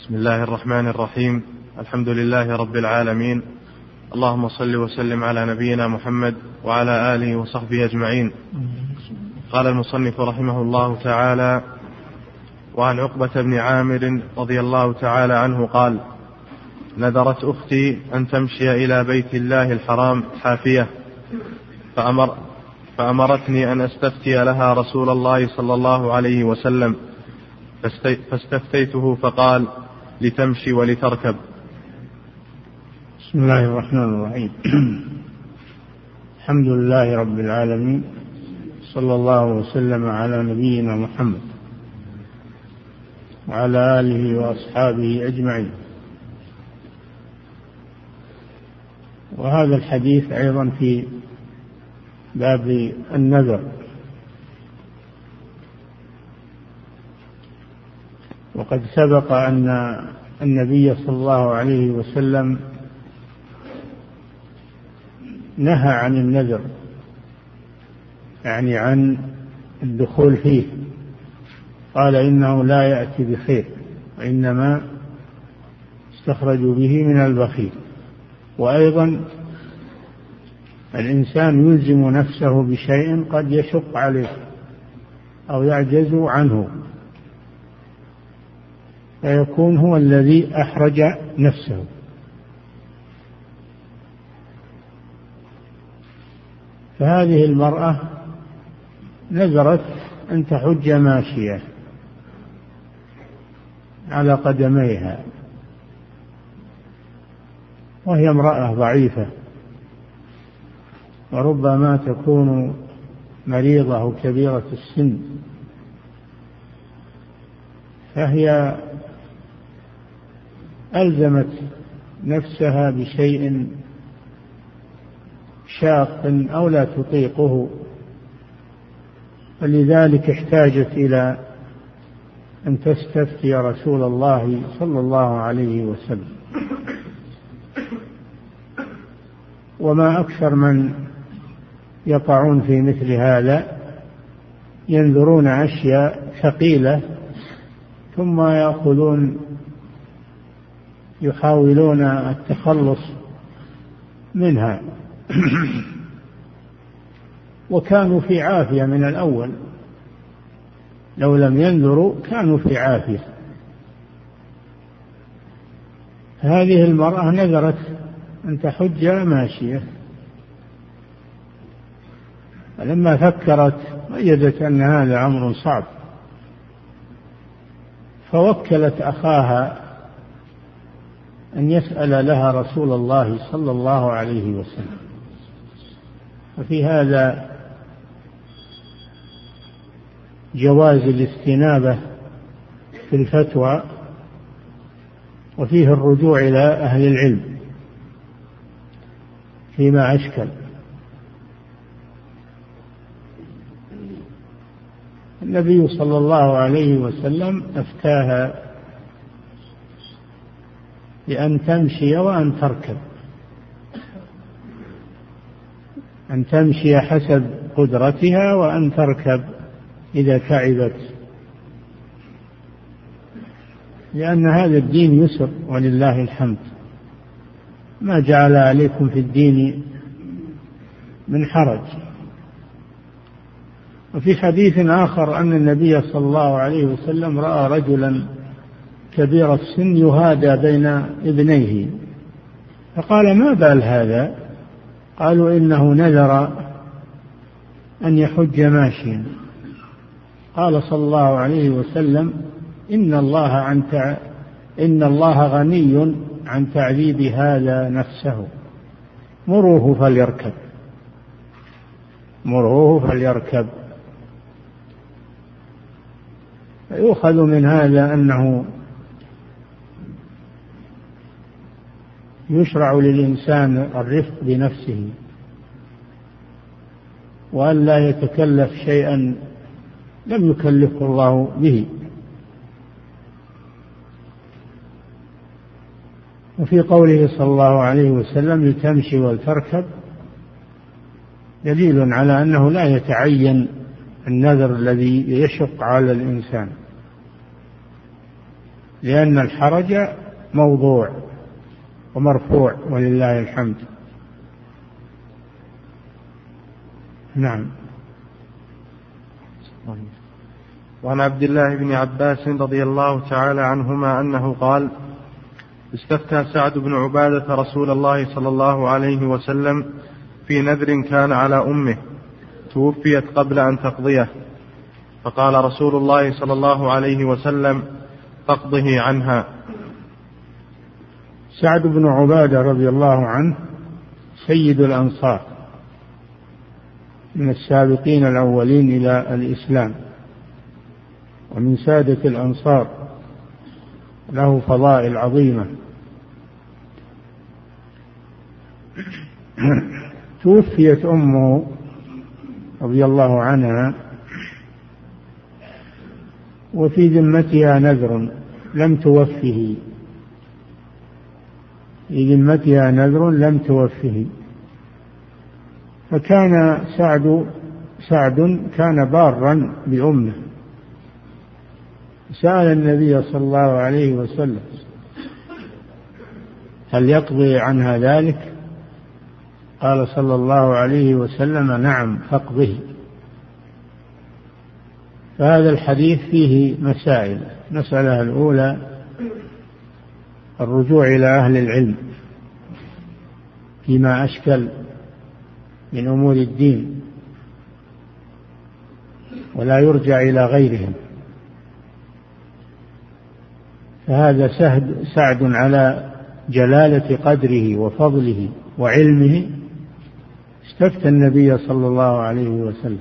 بسم الله الرحمن الرحيم. الحمد لله رب العالمين. اللهم صل وسلم على نبينا محمد وعلى آله وصحبه أجمعين. قال المصنف رحمه الله تعالى وعن عقبة بن عامر رضي الله تعالى عنه قال نذرت أختي أن تمشي إلى بيت الله الحرام حافية فأمر فأمرتني أن أستفتي لها رسول الله صلى الله عليه وسلم فاستفتيته فقال لتمشي ولتركب. بسم الله الرحمن الرحيم. الحمد لله رب العالمين. صلى الله وسلم على نبينا محمد وعلى آله وأصحابه أجمعين. وهذا الحديث أيضا في باب النذر. وقد سبق أن النبي صلى الله عليه وسلم نهى عن النذر يعني عن الدخول فيه. قال إنه لا يأتي بخير وإنما استخرجوا به من البخيل. وأيضا الإنسان يلزم نفسه بشيء قد يشق عليه أو يعجز عنه. فيكون هو الذي أحرج نفسه. فهذه المرأة نذرت أن تحج ماشية على قدميها وهي امرأة ضعيفة وربما تكون مريضة أو كبيرة السن فهي ألزمت نفسها بشيء شاق أو لا تطيقه فلذلك احتاجت إلى أن تستفتي رسول الله صلى الله عليه وسلم. وما أكثر من يقعون في مثل هذا ينذرون أشياء ثقيلة ثم يأخذون يحاولون التخلص منها. وكانوا في عافية من الأول. لو لم ينذروا كانوا في عافية. هذه المرأة نذرت أن تحج ماشية فلما فكرت وجدت أن هذا أمر صعب. فوكلت أخاها أن يسأل لها رسول الله صلى الله عليه وسلم. وفي هذا جواز الاستنابة في الفتوى وفيه الرجوع إلى أهل العلم فيما أشكل. النبي صلى الله عليه وسلم أفتاها بأن تمشي وأن تركب. أن تمشي حسب قدرتها وأن تركب إذا تعبت. لأن هذا الدين يسر ولله الحمد. ما جعل عليكم في الدين من حرج. وفي حديث آخر أن النبي صلى الله عليه وسلم رأى رجلا كبير السن يهادى بين ابنيه. فقال ما بال هذا؟ قالوا إنه نذر أن يحج ماشيا. قال صلى الله عليه وسلم إن الله عن تع... إن الله غني عن تعذيب هذا نفسه. مروه فليركب. مروه فليركب. فيؤخذ من هذا أنه يشرع للإنسان الرفق بنفسه وأن لا يتكلف شيئا لم يكلفه الله به. وفي قوله صلى الله عليه وسلم لتمشي ولتركب دليل على أنه لا يتعين النذر الذي يشق على الإنسان لأن الحرج موضوع. ومرفوع ولله الحمد. نعم. وعن عبد الله بن عباس رضي الله تعالى عنهما أنه قال استفتى سعد بن عبادة رسول الله صلى الله عليه وسلم في نذر كان على أمه توفيت قبل أن تقضيه. فقال رسول الله صلى الله عليه وسلم فاقضه عنها. سعد بن عبادة رضي الله عنه سيد الأنصار من السابقين الأولين إلى الإسلام ومن سادة الأنصار له فضائل عظيمة. توفيت أمه رضي الله عنها وفي ذمتها نذر لم توفه. في ذمتها نذر لم توفه. فكان سعد سعد كان بارا بأمه. سأل النبي صلى الله عليه وسلم هل يقضي عنها ذلك؟ قال صلى الله عليه وسلم نعم فاقضه. فهذا الحديث فيه مسائل. المسألة الأولى الرجوع إلى أهل العلم فيما أشكل من أمور الدين ولا يرجع إلى غيرهم. فهذا سهد سعد على جلالة قدره وفضله وعلمه. استفتى النبي صلى الله عليه وسلم.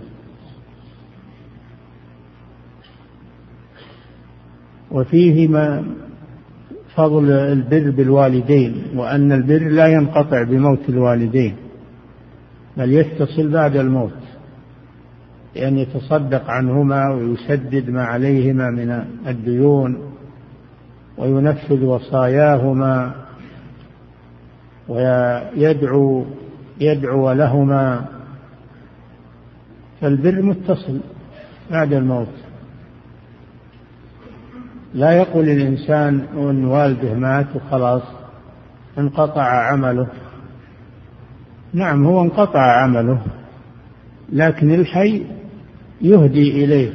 وفيه ما فضل البر بالوالدين وأن البر لا ينقطع بموت الوالدين بل يتصل بعد الموت لأن يتصدق عنهما ويسدد ما عليهما من الديون وينفذ وصاياهما ويدعو يدعو لهما فالبر متصل بعد الموت. لا يقول الإنسان أن والده مات وخلاص انقطع عمله. نعم هو انقطع عمله لكن الحي يهدي إليه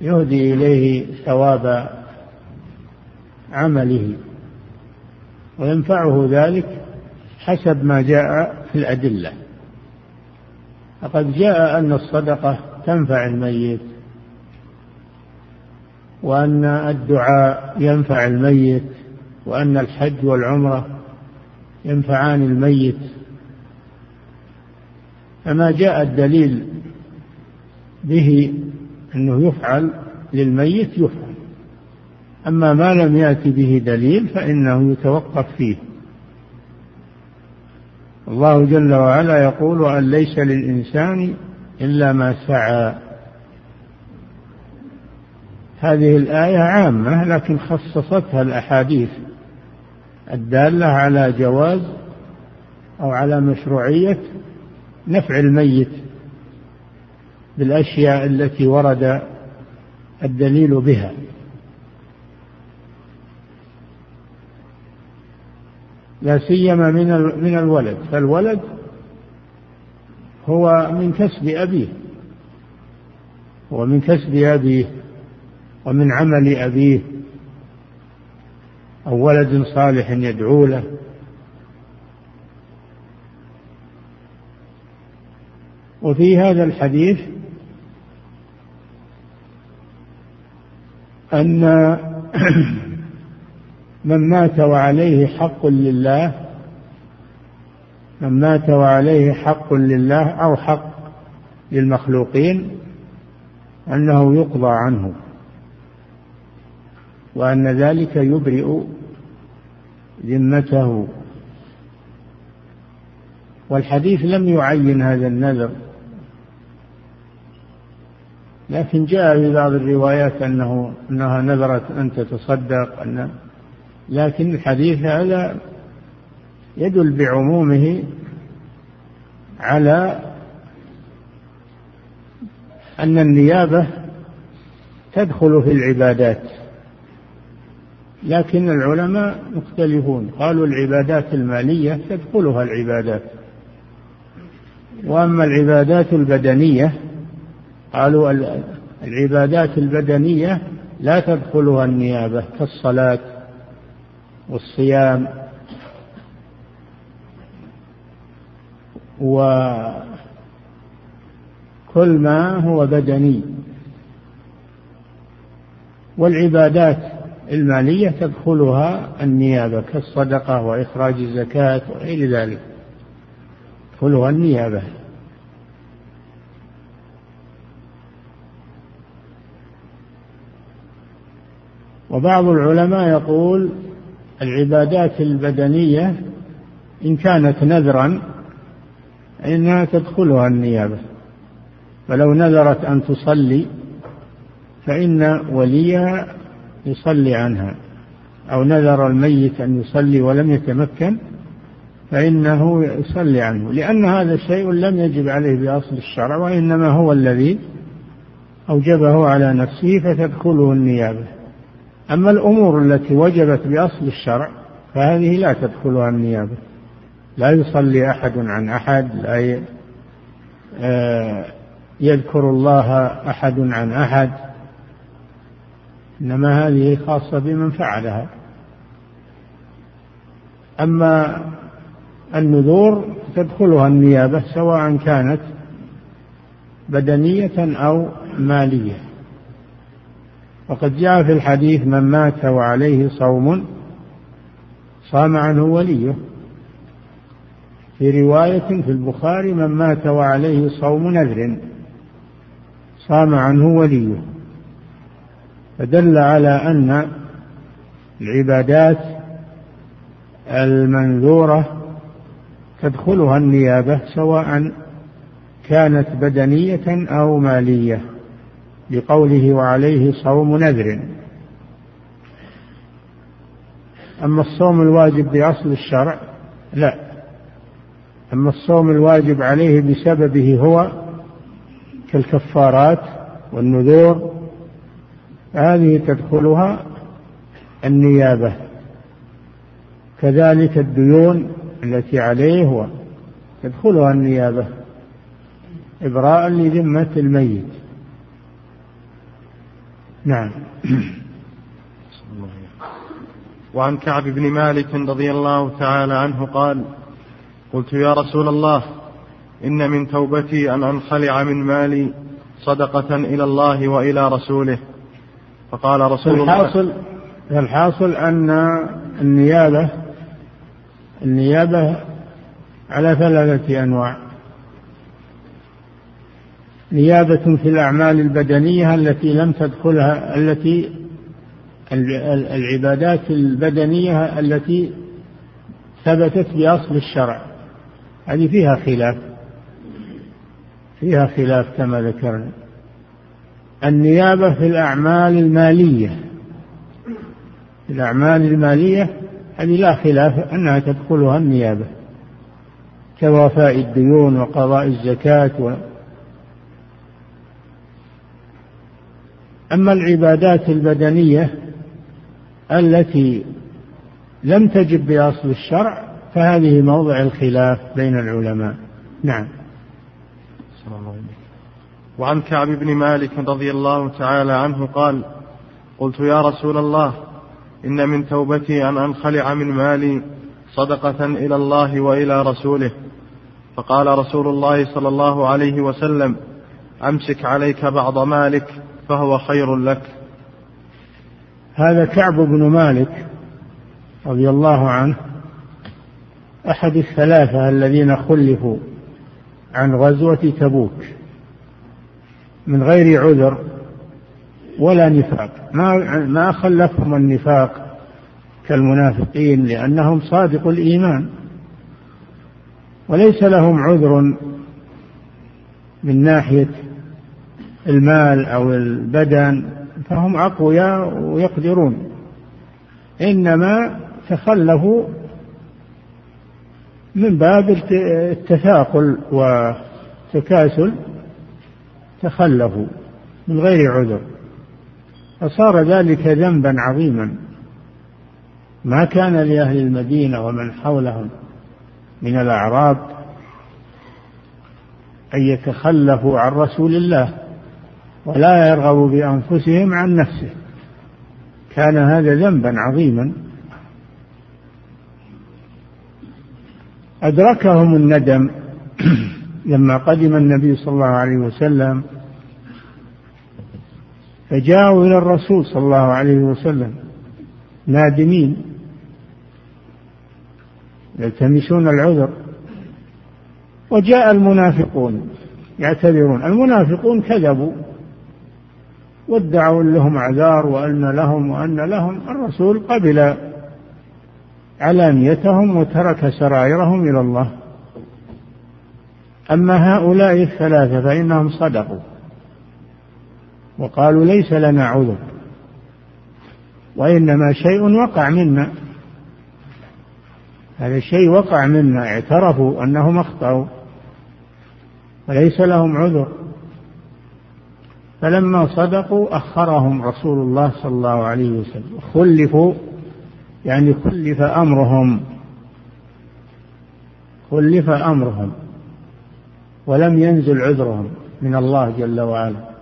يهدي إليه ثواب عمله. وينفعه ذلك حسب ما جاء في الأدلة. فقد جاء أن الصدقة تنفع الميت. وأن الدعاء ينفع الميت وأن الحج والعمرة ينفعان الميت. فما جاء الدليل به أنه يفعل للميت يفعل. أما ما لم يأتي به دليل فإنه يتوقف فيه. الله جل وعلا يقول أن ليس للإنسان إلا ما سعى هذه الآية عامة لكن خصصتها الأحاديث الدالة على جواز أو على مشروعية نفع الميت بالأشياء التي ورد الدليل بها. لا سيما من من الولد. فالولد هو من كسب أبيه هو من كسب أبيه. ومن عمل أبيه أو ولد صالح يدعو له. وفي هذا الحديث أن من مات وعليه حق لله من مات وعليه حق لله أو حق للمخلوقين أنه يقضى عنه. وأن ذلك يبرئ ذمته. والحديث لم يعين هذا النذر لكن جاء في بعض الروايات أنه أنها نذرت أن تتصدق أن لكن الحديث هذا يدل بعمومه على أن النيابة تدخل في العبادات. لكن العلماء مختلفون. قالوا العبادات المالية تدخلها العبادات. وأما العبادات البدنية قالوا العبادات البدنية لا تدخلها النيابة كالصلاة والصيام وكل ما هو بدني. والعبادات المالية تدخلها النيابة كالصدقة وإخراج الزكاة وغير ذلك. تدخلها النيابة. وبعض العلماء يقول العبادات البدنية إن كانت نذرا إنها تدخلها النيابة. فلو نذرت أن تصلي فإن وليها يصلي عنها أو نذر الميت أن يصلي ولم يتمكن فإنه يصلي عنه لأن هذا الشيء لم يجب عليه بأصل الشرع وإنما هو الذي أوجبه على نفسه فتدخله النيابة. أما الأمور التي وجبت بأصل الشرع فهذه لا تدخلها النيابة. لا يصلي أحد عن أحد لا آه، يذكر الله أحد عن أحد. إنما هذه خاصة بمن فعلها. أما النذور تدخلها النيابة سواء كانت بدنية أو مالية. وقد جاء في الحديث من مات وعليه صوم صام عنه وليه. في رواية في البخاري من مات وعليه صوم نذر صام عنه وليه. فدل على أن العبادات المنذورة تدخلها النيابة سواء كانت بدنية أو مالية لقوله وعليه صوم نذر. أما الصوم الواجب بأصل الشرع لا. أما الصوم الواجب عليه بسببه هو كالكفارات والنذور هذه تدخلها النيابة. كذلك الديون التي عليه تدخلها النيابة إبراء لذمة الميت. نعم. وعن كعب بن مالك رضي الله تعالى عنه قال قلت يا رسول الله إن من توبتي أن أنخلع من مالي صدقة إلى الله وإلى رسوله. فقال رسول الحاصل الله الحاصل أن النيابة النيابة على ثلاثة أنواع. نيابة في الأعمال البدنية التي لم تدخلها التي العبادات البدنية التي ثبتت بأصل الشرع. هذه فيها خلاف. فيها خلاف كما ذكرنا. النيابة في الأعمال المالية. في الأعمال المالية هذه لا خلاف أنها تدخلها النيابة كوفاء الديون وقضاء الزكاة و أما العبادات البدنية التي لم تجب بأصل الشرع فهذه موضع الخلاف بين العلماء. نعم. وعن كعب بن مالك رضي الله تعالى عنه قال قلت يا رسول الله إن من توبتي أن أنخلع من مالي صدقة إلى الله وإلى رسوله. فقال رسول الله صلى الله عليه وسلم أمسك عليك بعض مالك فهو خير لك. هذا كعب بن مالك رضي الله عنه أحد الثلاثة الذين خلفوا عن غزوة تبوك. من غير عذر ولا نفاق. ما ما خلفهم النفاق كالمنافقين لأنهم صادق الإيمان. وليس لهم عذر من ناحية المال أو البدن فهم أقوياء ويقدرون. إنما تخلفوا من باب التثاقل والتكاسل تخلفوا من غير عذر. فصار ذلك ذنبا عظيما. ما كان لأهل المدينة ومن حولهم من الأعراب أن يتخلفوا عن رسول الله ولا يرغبوا بأنفسهم عن نفسه. كان هذا ذنبا عظيما. أدركهم الندم. لما قدم النبي صلى الله عليه وسلم فجاءوا إلى الرسول صلى الله عليه وسلم نادمين يلتمسون العذر وجاء المنافقون يعتذرون. المنافقون كذبوا وادعوا لهم اعذار وأن لهم وأن لهم. الرسول قبل علانيتهم وترك سرائرهم إلى الله. أما هؤلاء الثلاثة فإنهم صدقوا وقالوا ليس لنا عذر وإنما شيء وقع منا هذا الشيء وقع منا اعترفوا أنهم أخطأوا وليس لهم عذر فلما صدقوا أخرهم رسول الله صلى الله عليه وسلم خلفوا يعني خلف أمرهم خلف أمرهم ولم ينزل عذرهم من الله جل وعلا.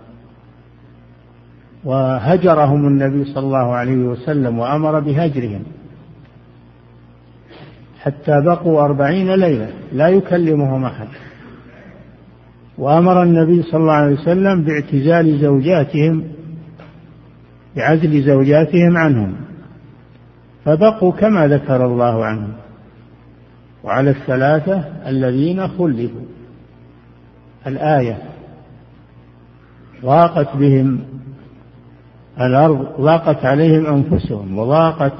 وهجرهم النبي صلى الله عليه وسلم وأمر بهجرهم حتى بقوا أربعين ليلة لا يكلمهم أحد. وأمر النبي صلى الله عليه وسلم باعتزال زوجاتهم بعزل زوجاتهم عنهم. فبقوا كما ذكر الله عنهم. وعلى الثلاثة الذين خلفوا. الآية ضاقت بهم الأرض ضاقت عليهم أنفسهم وضاقت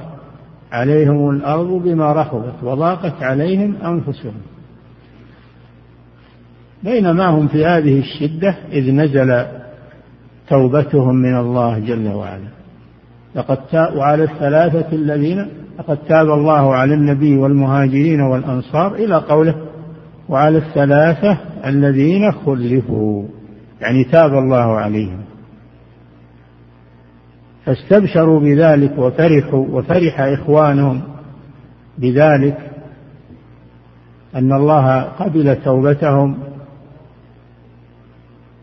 عليهم الأرض بما رحبت وضاقت عليهم أنفسهم. بينما هم في هذه الشدة إذ نزل توبتهم من الله جل وعلا. لقد وعلى الثلاثة الذين لقد تاب الله على النبي والمهاجرين والأنصار إلى قوله وعلى الثلاثة الذين خلفوا يعني تاب الله عليهم. فاستبشروا بذلك وفرحوا وفرح إخوانهم بذلك أن الله قبل توبتهم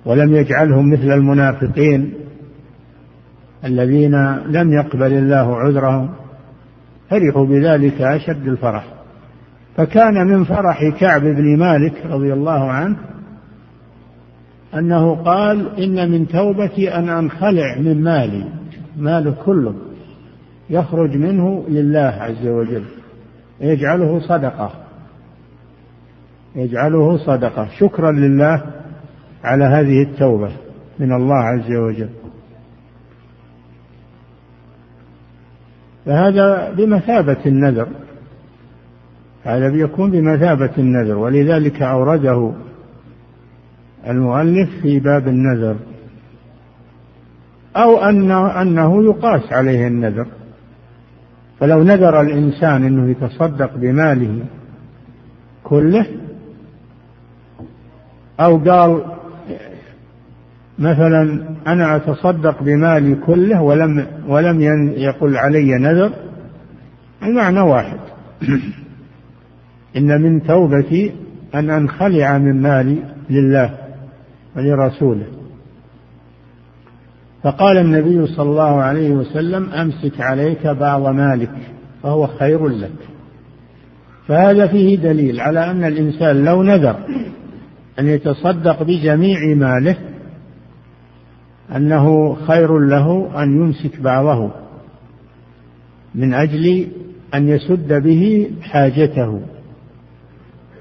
ولم يجعلهم مثل المنافقين الذين لم يقبل الله عذرهم فرحوا بذلك أشد الفرح. فكان من فرح كعب بن مالك رضي الله عنه أنه قال إن من توبتي أن أنخلع من مالي ماله كله يخرج منه لله عز وجل يجعله صدقة يجعله صدقة. شكرا لله على هذه التوبة من الله عز وجل. فهذا بمثابة النذر. هذا بيكون بمثابة النذر ولذلك أورده المؤلف في باب النذر. أو أنه, أنه يقاس عليه النذر. فلو نذر الإنسان أنه يتصدق بماله كله أو قال مثلا أنا أتصدق بمالي كله ولم ولم يقل علي نذر المعنى واحد. إن من توبتي أن أنخلع من مالي لله ولرسوله. فقال النبي صلى الله عليه وسلم أمسك عليك بعض مالك فهو خير لك. فهذا فيه دليل على أن الإنسان لو نذر أن يتصدق بجميع ماله أنه خير له أن يمسك بعضه من أجل أن يسد به حاجته.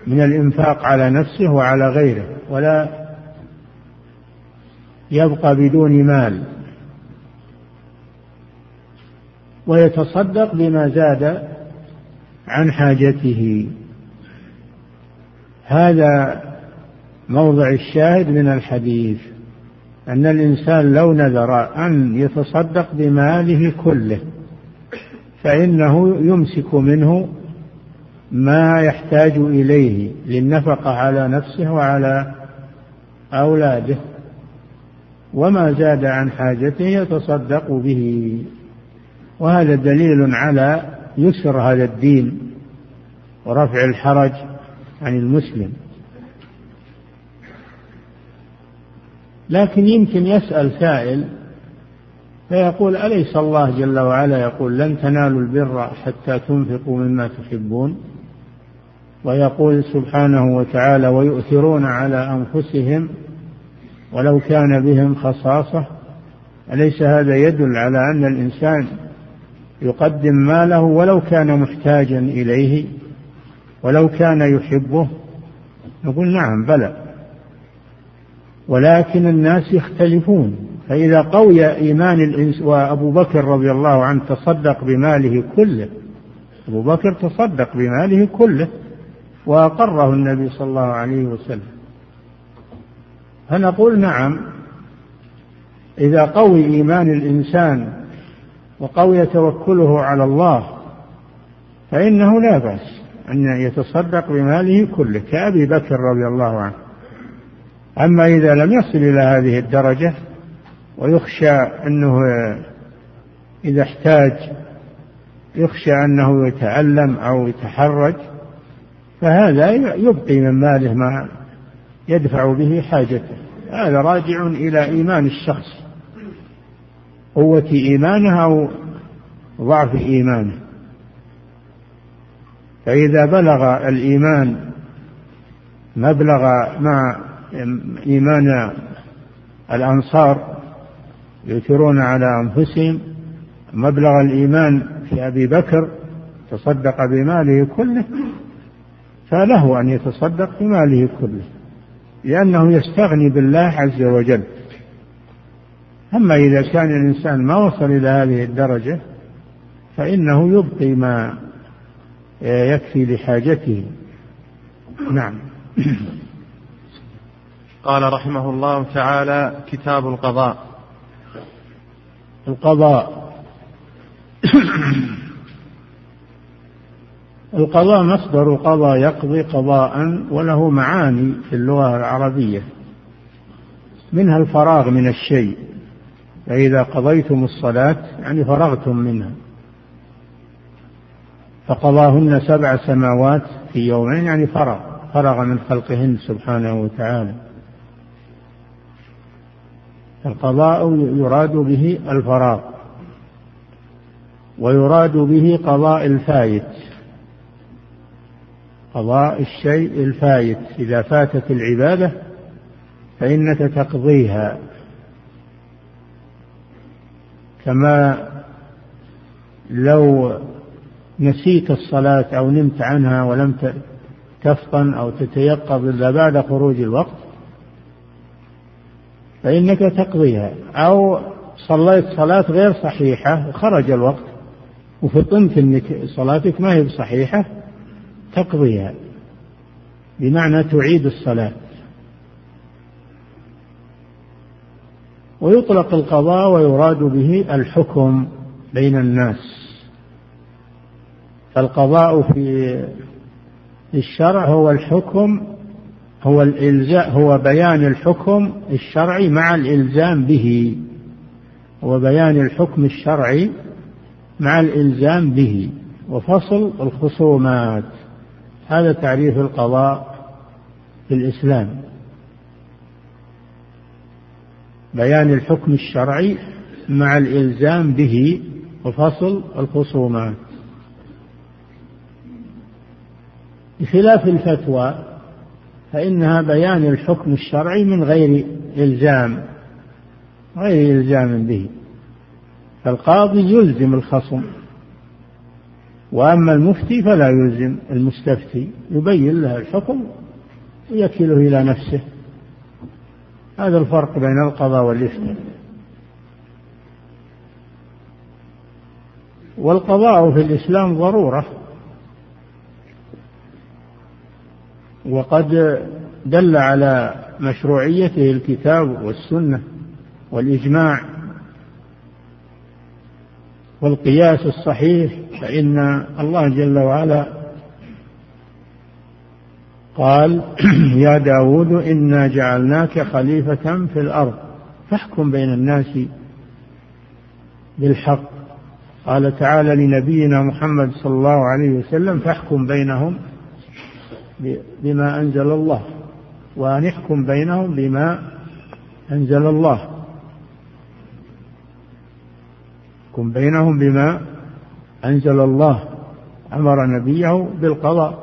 من الإنفاق على نفسه وعلى غيره ولا يبقى بدون مال. ويتصدق بما زاد عن حاجته. هذا موضع الشاهد من الحديث أن الإنسان لو نذر أن يتصدق بماله كله فإنه يمسك منه ما يحتاج إليه للنفقة على نفسه وعلى أولاده وما زاد عن حاجته يتصدق به. وهذا دليل على يسر هذا الدين ورفع الحرج عن المسلم. لكن يمكن يسأل سائل فيقول أليس الله جل وعلا يقول لن تنالوا البر حتى تنفقوا مما تحبون ويقول سبحانه وتعالى ويؤثرون على أنفسهم ولو كان بهم خصاصة. أليس هذا يدل على أن الإنسان يقدم ماله ولو كان محتاجا إليه ولو كان يحبه؟ نقول نعم بلى. ولكن الناس يختلفون. فإذا قوي إيمان الإنس وأبو بكر رضي الله عنه تصدق بماله كله أبو بكر تصدق بماله كله وأقره النبي صلى الله عليه وسلم. فنقول نعم إذا قوي إيمان الإنسان وقوي توكله على الله فإنه لا بأس أن يتصدق بماله كله كأبي بكر رضي الله عنه. أما إذا لم يصل إلى هذه الدرجة ويخشى أنه إذا احتاج يخشى أنه يتألم أو يتحرج فهذا يبقي من ماله ما يدفع به حاجته. هذا راجع إلى إيمان الشخص قوة إيمانه أو ضعف إيمانه. فإذا بلغ الإيمان مبلغ مع إيمان الأنصار يؤثرون على أنفسهم مبلغ الإيمان في أبي بكر تصدق بماله كله فله أن يتصدق بماله كله لأنه يستغني بالله عز وجل. أما إذا كان الإنسان ما وصل إلى هذه الدرجة فإنه يبقي ما يكفي لحاجته. نعم. قال رحمه الله تعالى كتاب القضاء. القضاء. القضاء مصدر قضى يقضي قضاء وله معاني في اللغة العربية. منها الفراغ من الشيء. فإذا قضيتم الصلاة يعني فرغتم منها. فقضاهن سبع سماوات في يومين يعني فرغ. فرغ من خلقهن سبحانه وتعالى. القضاء يراد به الفراغ. ويراد به قضاء الفايت قضاء الشيء الفايت. إذا فاتت العبادة فإنك تقضيها. كما لو نسيت الصلاة أو نمت عنها ولم تفطن أو تتيقظ إلا بعد خروج الوقت فإنك تقضيها. أو صليت صلاة غير صحيحة وخرج الوقت وفطنت أنك صلاتك ما هي بصحيحة تقضيها بمعنى تعيد الصلاة. ويطلق القضاء ويراد به الحكم بين الناس. فالقضاء في الشرع هو الحكم هو الإلزاء هو بيان الحكم الشرعي مع الإلزام به. هو بيان الحكم الشرعي مع الإلزام به. وفصل الخصومات. هذا تعريف القضاء في الإسلام. بيان الحكم الشرعي مع الإلزام به وفصل الخصومات. بخلاف الفتوى فإنها بيان الحكم الشرعي من غير إلزام غير إلزام به. فالقاضي يلزم الخصم. وأما المفتي فلا يلزم المستفتي يبين له الحكم ويكله إلى نفسه. هذا الفرق بين القضاء والإفتاء. والقضاء في الإسلام ضرورة. وقد دل على مشروعيته الكتاب والسنة والإجماع. والقياس الصحيح فإن الله جل وعلا قال يا داود إنا جعلناك خليفة في الأرض فاحكم بين الناس بالحق. قال تعالى لنبينا محمد صلى الله عليه وسلم فاحكم بينهم بما أنزل الله وأن يحكم بينهم بما أنزل الله. يحكم بينهم بما أنزل الله. أمر نبيه بالقضاء.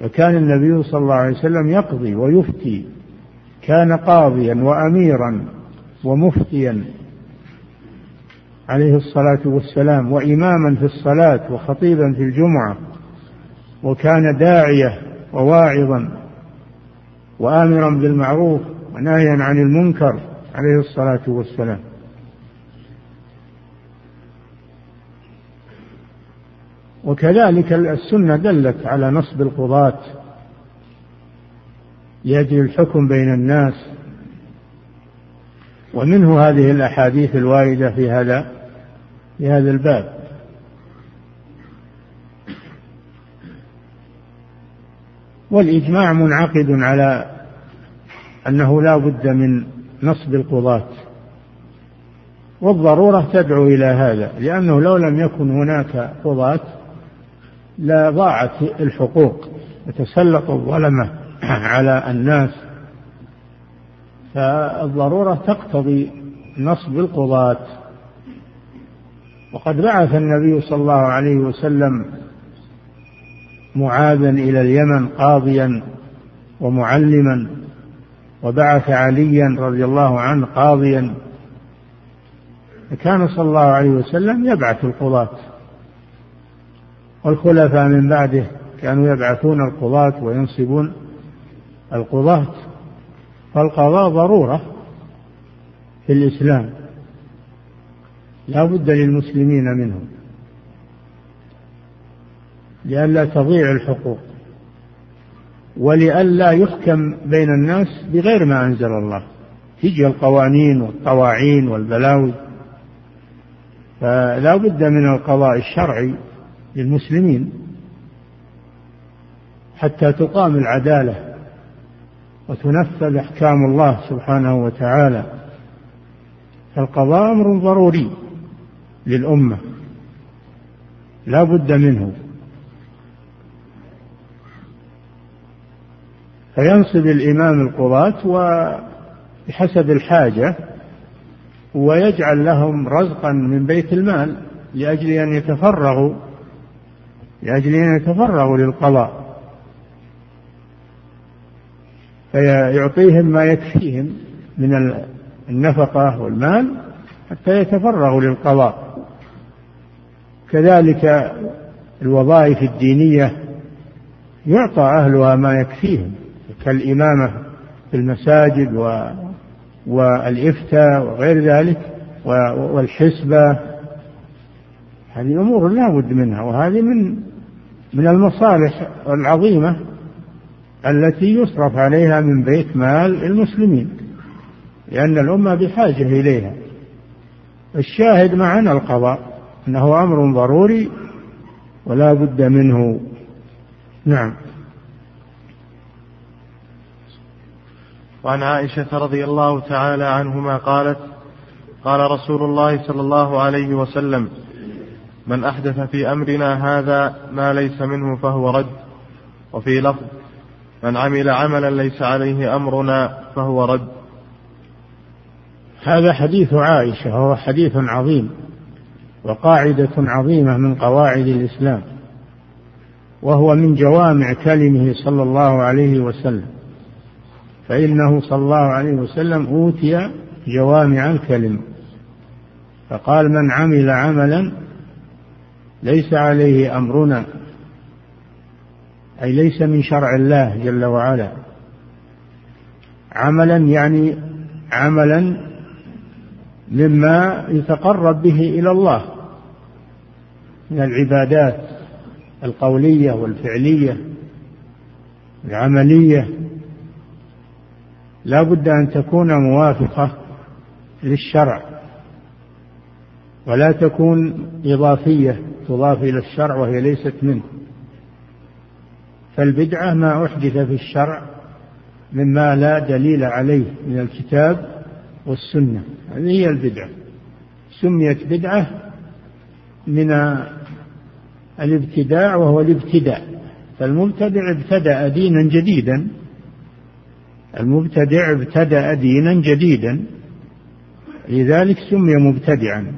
فكان النبي صلى الله عليه وسلم يقضي ويفتي. كان قاضيا وأميرا ومفتيا عليه الصلاة والسلام وإماما في الصلاة وخطيبا في الجمعة وكان داعية وواعظا وآمرا بالمعروف وناهيا عن المنكر عليه الصلاة والسلام. وكذلك السنة دلت على نصب القضاة. لأجل الحكم بين الناس. ومنه هذه الأحاديث الواردة في هذا في هذا الباب. والإجماع منعقد على أنه لا بد من نصب القضاة. والضرورة تدعو إلى هذا لأنه لو لم يكن هناك قضاة لضاعت الحقوق وتسلط الظلمة على الناس. فالضرورة تقتضي نصب القضاة. وقد بعث النبي صلى الله عليه وسلم معاذا إلى اليمن قاضيا ومعلما وبعث عليا رضي الله عنه قاضيا. فكان صلى الله عليه وسلم يبعث القضاة. والخلفاء من بعده كانوا يبعثون القضاة وينصبون القضاة فالقضاء ضرورة في الإسلام. لا بد للمسلمين منه لئلا تضيع الحقوق ولئلا يحكم بين الناس بغير ما أنزل الله. تجي القوانين والطواعين والبلاوي فلا بد من القضاء الشرعي. للمسلمين حتى تقام العدالة وتنفذ أحكام الله سبحانه وتعالى. فالقضاء أمر ضروري للأمة لا بد منه. فينصب الإمام القضاة وبحسب الحاجة ويجعل لهم رزقا من بيت المال لأجل أن يتفرغوا لأجل أن يتفرغوا للقضاء. فيعطيهم ما يكفيهم من النفقة والمال حتى يتفرغوا للقضاء. كذلك الوظائف الدينية يعطى أهلها ما يكفيهم كالإمامة في المساجد و والإفتاء وغير ذلك والحسبة هذه أمور لا بد منها وهذه من من المصالح العظيمة التي يصرف عليها من بيت مال المسلمين لأن الأمة بحاجة إليها. الشاهد معنا القضاء أنه أمر ضروري ولا بد منه. نعم. وعن عائشة رضي الله تعالى عنهما قالت قال رسول الله صلى الله عليه وسلم من أحدث في أمرنا هذا ما ليس منه فهو رد. وفي لفظ من عمل عملا ليس عليه أمرنا فهو رد. هذا حديث عائشة وهو حديث عظيم وقاعدة عظيمة من قواعد الإسلام وهو من جوامع كلمه صلى الله عليه وسلم. فإنه صلى الله عليه وسلم أوتي جوامع الكلم فقال من عمل عملا ليس عليه أمرنا أي ليس من شرع الله جل وعلا. عملا يعني عملا مما يتقرب به إلى الله من العبادات القولية والفعلية العملية. لا بد أن تكون موافقة للشرع ولا تكون إضافية. تضاف إلى الشرع وهي ليست منه. فالبدعة ما أحدث في الشرع مما لا دليل عليه من الكتاب والسنة. هذه هي البدعة. سميت بدعة من الابتداع وهو الابتداء. فالمبتدع ابتدأ دينا جديدا. المبتدع ابتدأ دينا جديدا. لذلك سمي مبتدعا.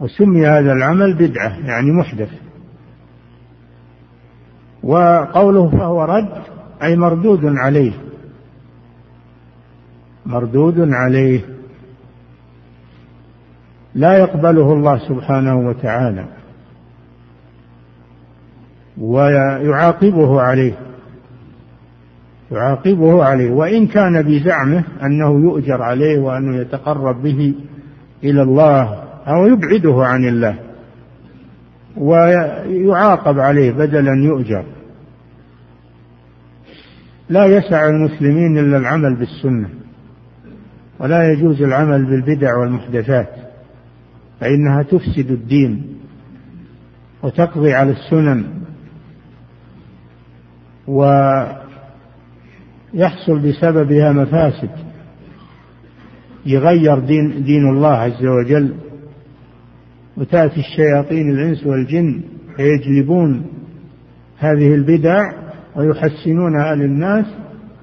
وسمي هذا العمل بدعة يعني محدث. وقوله فهو رد أي مردود عليه. مردود عليه. لا يقبله الله سبحانه وتعالى. ويعاقبه عليه. يعاقبه عليه. وإن كان بزعمه أنه يؤجر عليه وأنه يتقرب به إلى الله أو يبعده عن الله ويعاقب عليه بدلا يؤجر. لا يسع المسلمين إلا العمل بالسنة ولا يجوز العمل بالبدع والمحدثات فإنها تفسد الدين وتقضي على السنن ويحصل بسببها مفاسد يغير دين دين الله عز وجل وتأتي الشياطين الإنس والجن فيجلبون هذه البدع ويحسنونها للناس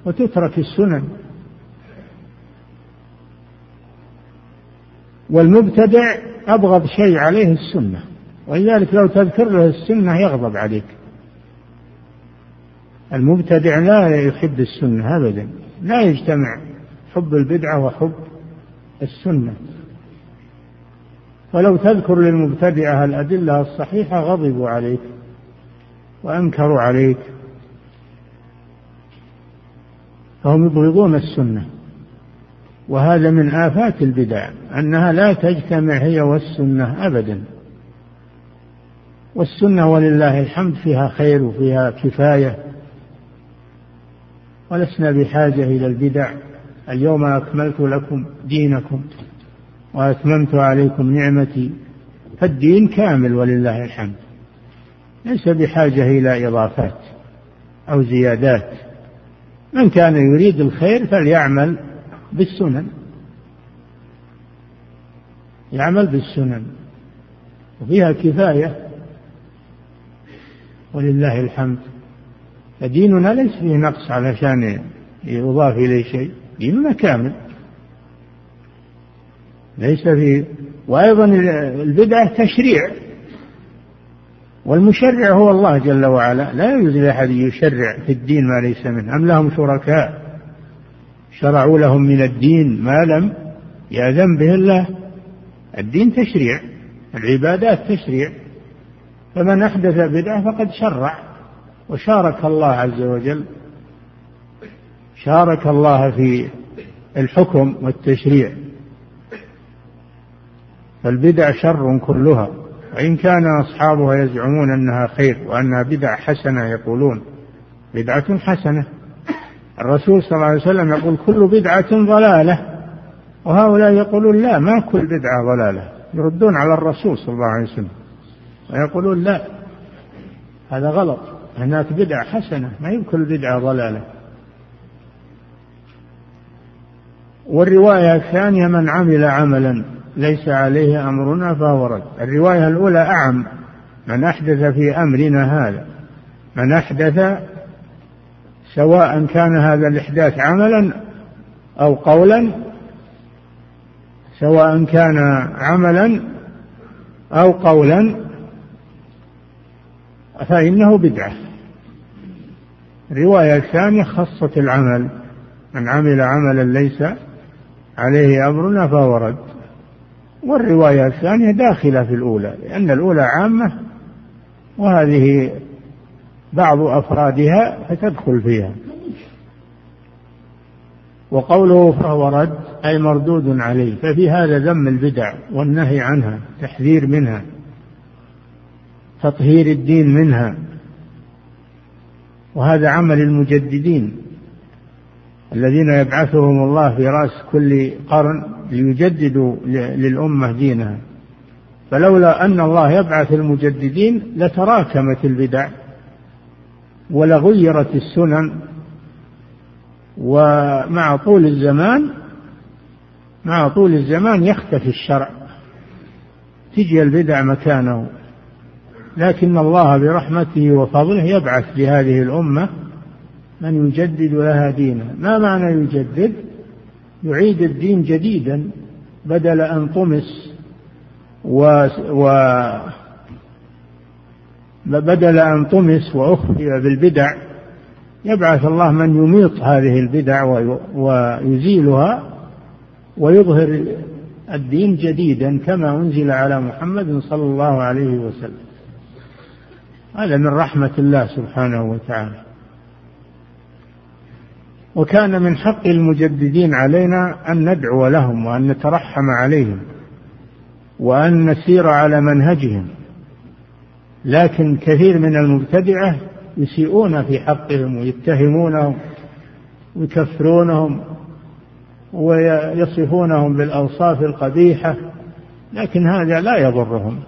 وتترك السنن. والمبتدع أبغض شيء عليه السنة ولذلك لو تذكر له السنة يغضب عليك. المبتدع لا يحب السنة أبدا لا يجتمع حب البدعة وحب السنة. ولو تذكر للمبتدعة الأدلة الصحيحة غضبوا عليك وأنكروا عليك. فهم يبغضون السنة. وهذا من آفات البدع أنها لا تجتمع هي والسنة أبدا. والسنة ولله الحمد فيها خير وفيها كفاية. ولسنا بحاجة إلى البدع. اليوم أكملت لكم دينكم. وأتممت عليكم نعمتي فالدين كامل ولله الحمد. ليس بحاجة إلى إضافات أو زيادات. من كان يريد الخير فليعمل بالسنن. يعمل بالسنن وفيها كفاية. ولله الحمد. فديننا ليس فيه نقص علشان يضاف إليه شيء ديننا كامل. ليس فيه وأيضا البدعة تشريع والمشرع هو الله جل وعلا. لا يجوز لأحد يشرع في الدين ما ليس منه. أم لهم شركاء؟ شرعوا لهم من الدين ما لم يأذن به الله. الدين تشريع العبادات تشريع. فمن أحدث بدعة فقد شرع. وشارك الله عز وجل. شارك الله في الحكم والتشريع. فالبدع شر كلها وإن كان أصحابها يزعمون أنها خير وأنها بدع حسنة يقولون بدعة حسنة. الرسول صلى الله عليه وسلم يقول كل بدعة ضلالة وهؤلاء يقولون لا ما كل بدعة ضلالة يردون على الرسول صلى الله عليه وسلم ويقولون لا هذا غلط هناك بدعة حسنة ما كل بدعة ضلالة. والرواية الثانية من عمل عملا ليس عليه أمرنا فهو رد. الرواية الأولى أعم. من أحدث في أمرنا هذا. من أحدث سواء كان هذا الإحداث عملا أو قولا سواء كان عملا أو قولا فإنه بدعة. الرواية الثانية خصت العمل. من عمل عملا ليس عليه أمرنا فهو رد. والرواية الثانية داخلة في الأولى لأن الأولى عامة وهذه بعض أفرادها فتدخل فيها. وقوله فهو رد أي مردود عليه ففي هذا ذم البدع والنهي عنها تحذير منها تطهير الدين منها وهذا عمل المجددين. الذين يبعثهم الله في رأس كل قرن ليجددوا للأمة دينها. فلولا أن الله يبعث المجددين لتراكمت البدع ولغيرت السنن ومع طول الزمان مع طول الزمان يختفي الشرع. تجي البدع مكانه. لكن الله برحمته وفضله يبعث لهذه الأمة من يجدد لها دينها ما معنى يجدد؟ يعيد الدين جديدا بدل أن طمس و, و بدل أن طمس وأخفي بالبدع. يبعث الله من يميط هذه البدع ويزيلها ويظهر الدين جديدا كما أنزل على محمد صلى الله عليه وسلم. هذا من رحمة الله سبحانه وتعالى. وكان من حق المجددين علينا أن ندعو لهم وأن نترحم عليهم وأن نسير على منهجهم. لكن كثير من المبتدعة يسيئون في حقهم ويتهمونهم ويكفرونهم ويصفونهم بالأوصاف القبيحة لكن هذا لا يضرهم.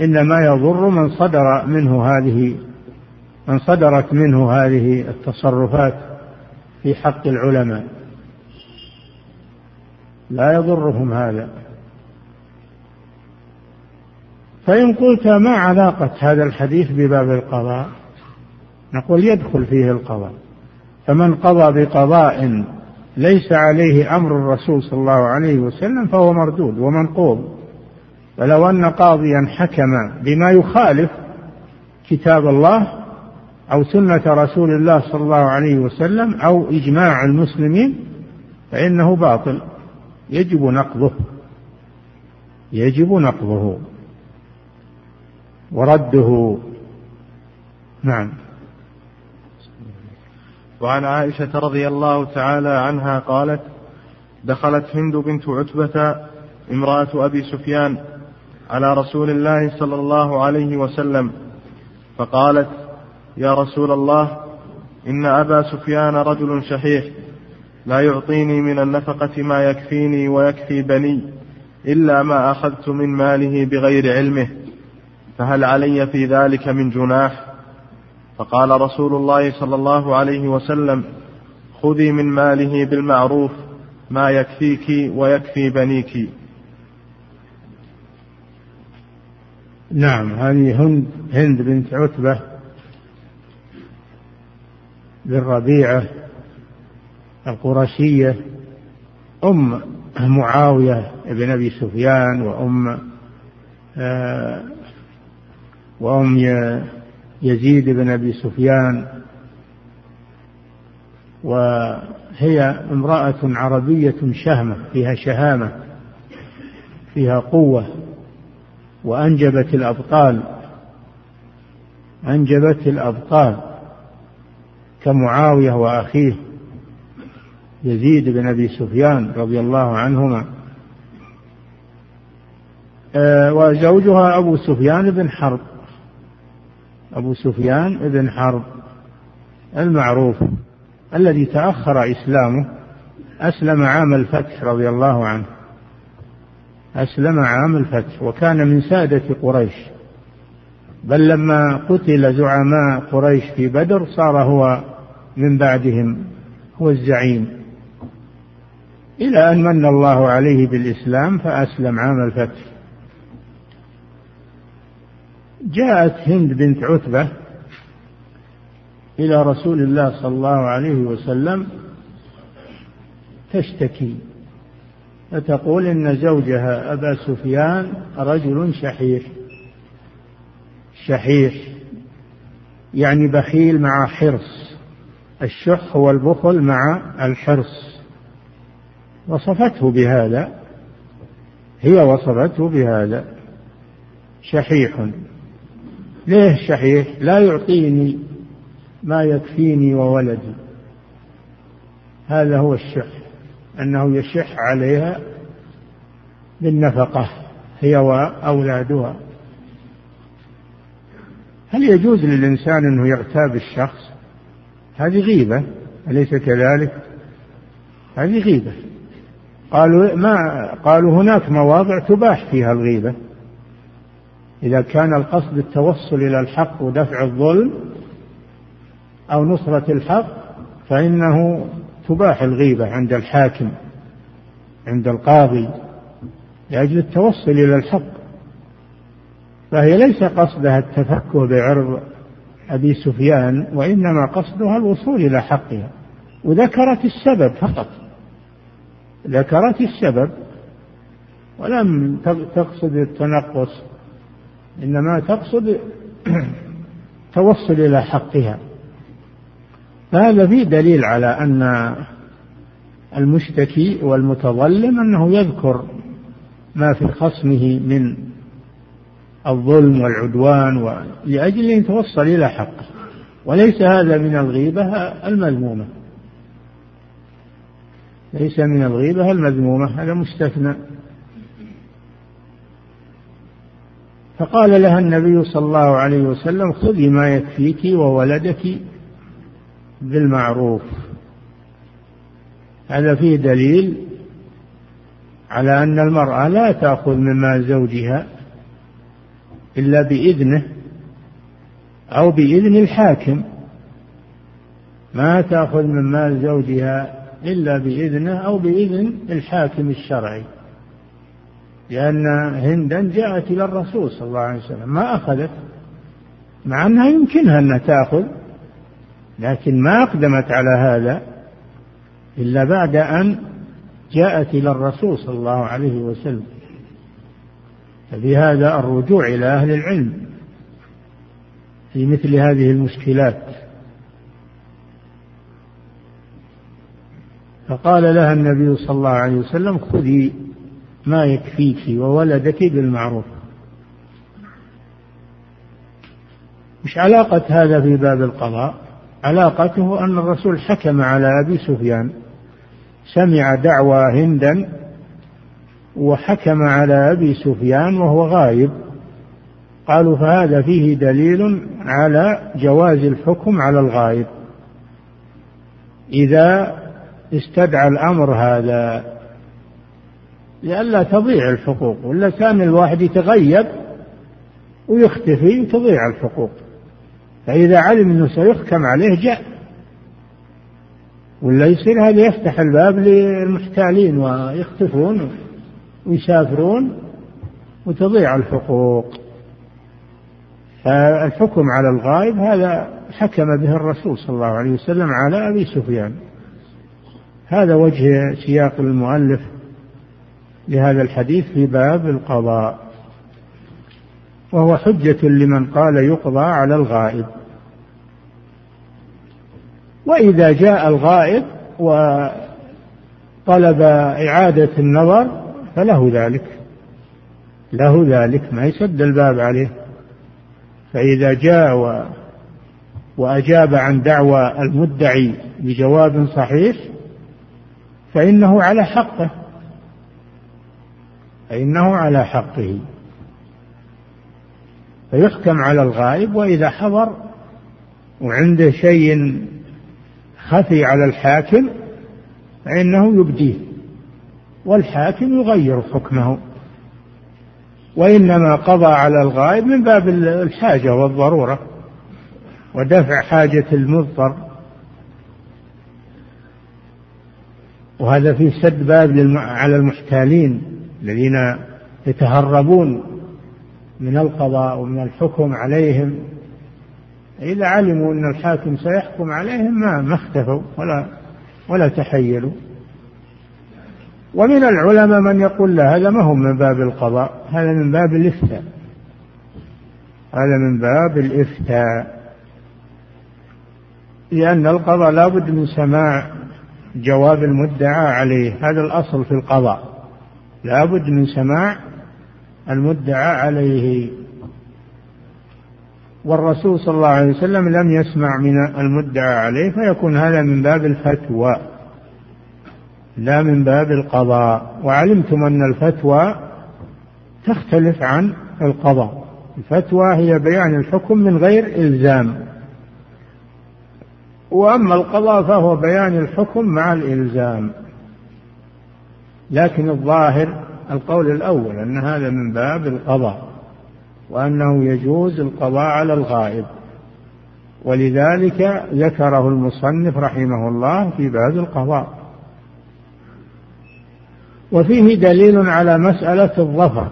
إنما يضر من صدر منه هذه من صدرت منه هذه التصرفات. في حق العلماء. لا يضرهم هذا. فإن قلت ما علاقة هذا الحديث بباب القضاء؟ نقول يدخل فيه القضاء. فمن قضى بقضاء ليس عليه أمر الرسول صلى الله عليه وسلم فهو مردود ومنقوض. فلو أن قاضيا حكم بما يخالف كتاب الله أو سنة رسول الله صلى الله عليه وسلم أو إجماع المسلمين فإنه باطل. يجب نقضه. يجب نقضه. ورده. نعم. وعن عائشة رضي الله تعالى عنها قالت دخلت هند بنت عتبة امرأة أبي سفيان على رسول الله صلى الله عليه وسلم فقالت يا رسول الله إن أبا سفيان رجل شحيح لا يعطيني من النفقة ما يكفيني ويكفي بني إلا ما أخذت من ماله بغير علمه فهل علي في ذلك من جناح؟ فقال رسول الله صلى الله عليه وسلم خذي من ماله بالمعروف ما يكفيك ويكفي بنيك. نعم هذه هند هند بنت عتبة بن ربيعة القرشية أم معاوية بن أبي سفيان وأم آه وأم يزيد بن أبي سفيان. وهي امرأة عربية شهمة فيها شهامة فيها قوة وأنجبت الأبطال أنجبت الأبطال. كمعاوية وأخيه يزيد بن أبي سفيان رضي الله عنهما. آه، وزوجها أبو سفيان بن حرب. أبو سفيان بن حرب المعروف الذي تأخر إسلامه أسلم عام الفتح رضي الله عنه. أسلم عام الفتح وكان من سادة قريش. بل لما قتل زعماء قريش في بدر صار هو من بعدهم هو الزعيم. إلى أن من الله عليه بالإسلام فأسلم عام الفتح. جاءت هند بنت عتبة إلى رسول الله صلى الله عليه وسلم تشتكي فتقول إن زوجها أبا سفيان رجل شحيح. شحيح يعني بخيل مع حرص. الشح والبخل مع الحرص. وصفته بهذا هي وصفته بهذا. شحيح. ليه شحيح؟ لا يعطيني ما يكفيني وولدي. هذا هو الشح. أنه يشح عليها بالنفقة هي وأولادها. هل يجوز للإنسان أنه يغتاب الشخص؟ هذه غيبة أليس كذلك؟ هذه غيبة. قالوا ما قالوا هناك مواضع تباح فيها الغيبة. إذا كان القصد التوصل إلى الحق ودفع الظلم أو نصرة الحق فإنه تباح الغيبة عند الحاكم عند القاضي لأجل التوصل إلى الحق. فهي ليس قصدها التفكه بعرض أبي سفيان وإنما قصدها الوصول إلى حقها. وذكرت السبب فقط. ذكرت السبب ولم تقصد التنقص إنما تقصد توصل إلى حقها. فهذا فيه دليل على أن المشتكي والمتظلم أنه يذكر ما في خصمه من الظلم والعدوان لأجل أن يتوصل إلى حقه وليس هذا من الغيبة المذمومة. ليس من الغيبة المذمومة هذا مستثنى. فقال لها النبي صلى الله عليه وسلم خذي ما يكفيك وولدك بالمعروف. هذا فيه دليل على أن المرأة لا تأخذ من مال زوجها إلا بإذنه أو بإذن الحاكم. ما تأخذ من مال زوجها إلا بإذنه أو بإذن الحاكم الشرعي. لأن هندا جاءت إلى الرسول صلى الله عليه وسلم ما أخذت مع أنها يمكنها أنها تأخذ لكن ما أقدمت على هذا إلا بعد أن جاءت إلى الرسول صلى الله عليه وسلم. فبهذا الرجوع إلى أهل العلم في مثل هذه المشكلات. فقال لها النبي صلى الله عليه وسلم خذي ما يكفيك وولدك بالمعروف. مش علاقة هذا في باب القضاء علاقته أن الرسول حكم على أبي سفيان سمع دعوى هندا وحكم على أبي سفيان وهو غايب. قالوا فهذا فيه دليل على جواز الحكم على الغائب إذا استدعى الأمر هذا لئلا تضيع الحقوق ولا كان الواحد يتغيب ويختفي وتضيع الحقوق. فإذا علم أنه سيحكم عليه جاء. ولا يصير هذا يفتح الباب للمحتالين ويختفون. ويسافرون وتضيع الحقوق. فالحكم على الغائب هذا حكم به الرسول صلى الله عليه وسلم على أبي سفيان. هذا وجه سياق المؤلف لهذا الحديث في باب القضاء. وهو حجة لمن قال يقضى على الغائب. وإذا جاء الغائب وطلب إعادة النظر فله ذلك. له ذلك ما يسد الباب عليه. فإذا جاء و وأجاب عن دعوى المدعي بجواب صحيح فإنه على حقه. فإنه على حقه. فيحكم على الغائب وإذا حضر وعنده شيء خفي على الحاكم فإنه يبديه. والحاكم يغير حكمه. وإنما قضى على الغائب من باب الحاجة والضرورة ودفع حاجة المضطر. وهذا في سد باب على المحتالين الذين يتهربون من القضاء ومن الحكم عليهم. إذا علموا أن الحاكم سيحكم عليهم ما ما اختفوا ولا ولا تحيلوا. ومن العلماء من يقول لا هذا ما هو من باب القضاء هذا من باب الإفتاء. هذا من باب الإفتاء. لأن القضاء لابد من سماع جواب المدعى عليه هذا الأصل في القضاء. لابد من سماع المدعى عليه. والرسول صلى الله عليه وسلم لم يسمع من المدعى عليه فيكون هذا من باب الفتوى. لا من باب القضاء. وعلمتم أن الفتوى تختلف عن القضاء. الفتوى هي بيان الحكم من غير إلزام. وأما القضاء فهو بيان الحكم مع الإلزام. لكن الظاهر القول الأول أن هذا من باب القضاء وأنه يجوز القضاء على الغائب. ولذلك ذكره المصنف رحمه الله في باب القضاء. وفيه دليل على مسألة الظفر.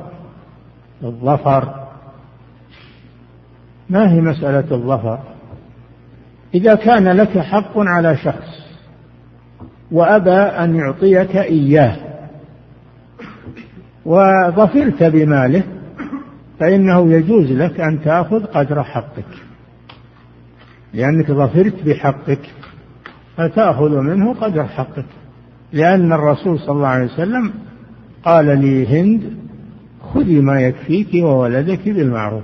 الظفر. ما هي مسألة الظفر؟ إذا كان لك حق على شخص وأبى أن يعطيك إياه وظفرت بماله فإنه يجوز لك أن تأخذ قدر حقك. لأنك ظفرت بحقك فتأخذ منه قدر حقك. لأن الرسول صلى الله عليه وسلم قال لهند خذي ما يكفيك وولدك بالمعروف.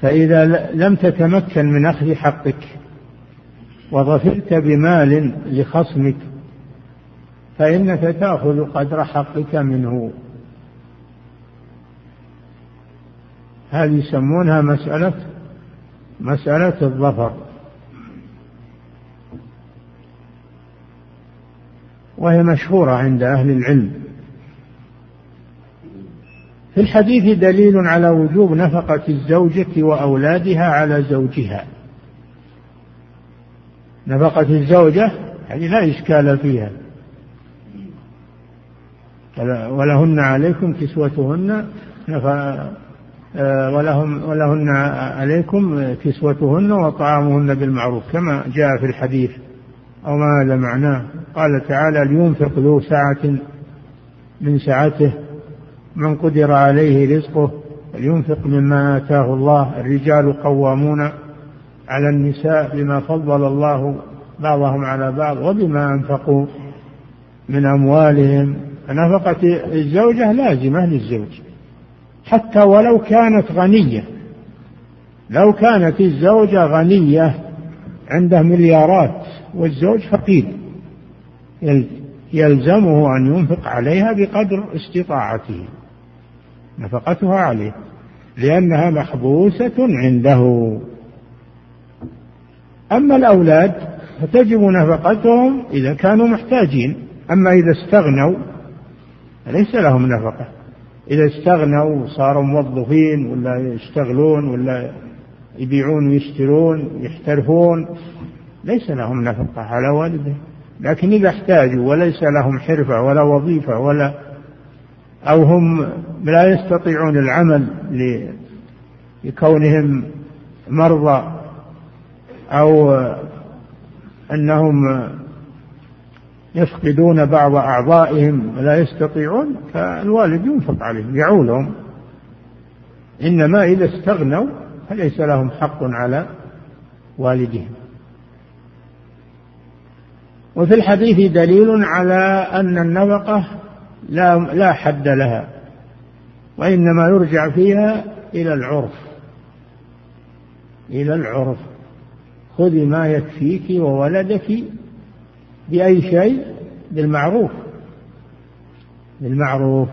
فإذا لم تتمكن من أخذ حقك وظفرت بمال لخصمك فإنك تأخذ قدر حقك منه. هذه يسمونها مسألة مسألة الظفر. وهي مشهورة عند أهل العلم. في الحديث دليل على وجوب نفقة الزوجة وأولادها على زوجها. نفقة الزوجة يعني لا إشكال فيها. ولهن عليكم كسوتهن آه، ولهم ولهن عليكم كسوتهن وطعامهن بالمعروف كما جاء في الحديث. أو ما هذا معناه. قال تعالى لينفق ذو سعة من سعته من قدر عليه رزقه لينفق مما آتاه الله. الرجال قوامون على النساء بما فضل الله بعضهم على بعض وبما أنفقوا من أموالهم. فنفقة الزوجة لازمة للزوج. حتى ولو كانت غنية لو كانت الزوجة غنية عنده مليارات والزوج فقير. يلزمه أن ينفق عليها بقدر استطاعته. نفقتها عليه. لأنها محبوسة عنده. أما الأولاد فتجب نفقتهم إذا كانوا محتاجين. أما إذا استغنوا فليس لهم نفقة. إذا استغنوا وصاروا موظفين ولا يشتغلون ولا يبيعون ويشترون يحترفون ليس لهم نفقة على والده لكن إذا احتاجوا وليس لهم حرفة ولا وظيفة ولا أو هم لا يستطيعون العمل لكونهم مرضى أو أنهم يفقدون بعض أعضائهم ولا يستطيعون فالوالد ينفق عليهم يعولهم إنما إذا استغنوا فليس لهم حق على والدهم. وفي الحديث دليل على أن النفقة لا لا حد لها وإنما يرجع فيها إلى العرف إلى العرف. خذي ما يكفيك وولدك بأي شيء؟ بالمعروف. بالمعروف.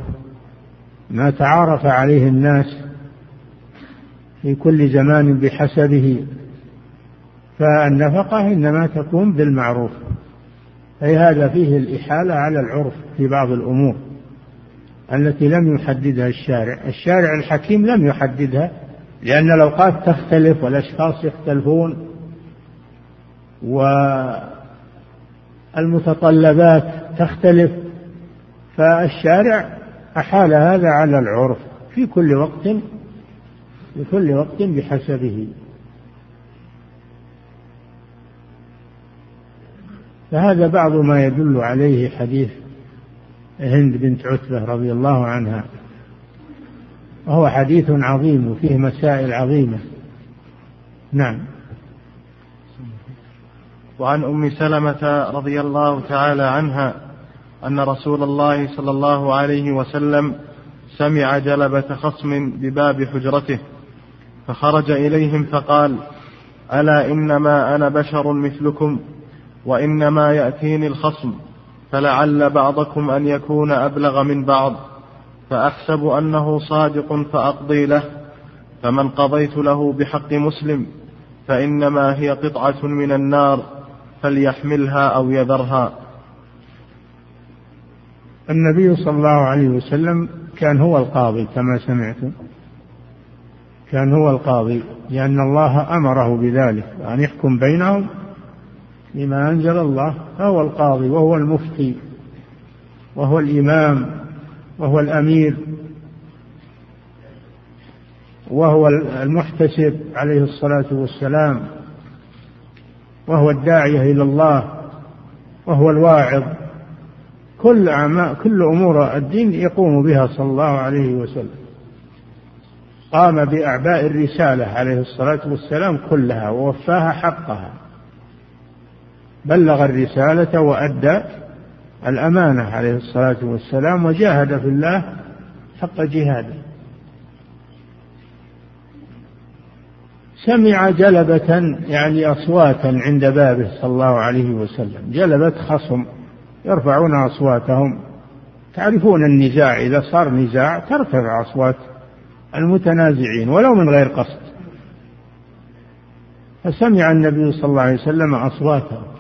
ما تعارف عليه الناس في كل زمان بحسبه فالنفقة إنما تكون بالمعروف. أي هذا فيه الإحالة على العرف في بعض الأمور التي لم يحددها الشارع الشارع الحكيم لم يحددها لأن الأوقات تختلف والأشخاص يختلفون والمتطلبات تختلف فالشارع أحال هذا على العرف في كل وقت في كل وقت بحسبه. فهذا بعض ما يدل عليه حديث هند بنت عتبة رضي الله عنها. وهو حديث عظيم وفيه مسائل عظيمة. نعم. وعن أم سلمة رضي الله تعالى عنها أن رسول الله صلى الله عليه وسلم سمع جلبة خصم بباب حجرته فخرج إليهم فقال ألا إنما أنا بشر مثلكم؟ وإنما يأتيني الخصم فلعل بعضكم أن يكون أبلغ من بعض فأحسب أنه صادق فأقضي له فمن قضيت له بحق مسلم فإنما هي قطعة من النار فليحملها أو يذرها. النبي صلى الله عليه وسلم كان هو القاضي كما سمعتم. كان هو القاضي لأن الله أمره بذلك أن يحكم بينهم بما أنزل الله فهو القاضي وهو المفتي وهو الإمام وهو الأمير وهو المحتسب عليه الصلاة والسلام وهو الداعية إلى الله وهو الواعظ. كل كل أمور الدين يقوم بها صلى الله عليه وسلم. قام بأعباء الرسالة عليه الصلاة والسلام كلها ووفاها حقها. بلغ الرسالة وأدى الأمانة عليه الصلاة والسلام وجاهد في الله حق جهاده. سمع جلبة يعني أصواتا عند بابه صلى الله عليه وسلم. جلبة خصم يرفعون أصواتهم. تعرفون النزاع إذا صار نزاع ترتفع أصوات المتنازعين ولو من غير قصد. فسمع النبي صلى الله عليه وسلم أصواتهم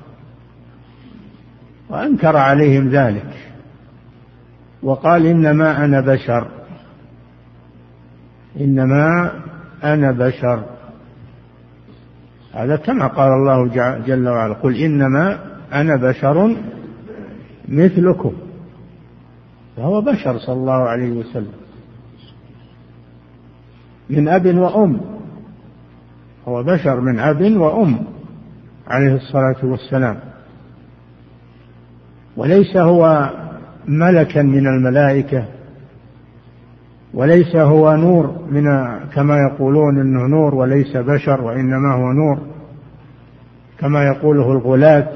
وأنكر عليهم ذلك. وقال إنما أنا بشر. إنما أنا بشر. هذا كما قال الله جل وعلا قل إنما أنا بشر مثلكم. فهو بشر صلى الله عليه وسلم. من أب وأم. هو بشر من أب وأم عليه الصلاة والسلام. وليس هو ملكا من الملائكة وليس هو نور من كما يقولون إنه نور وليس بشر وإنما هو نور كما يقوله الغلاة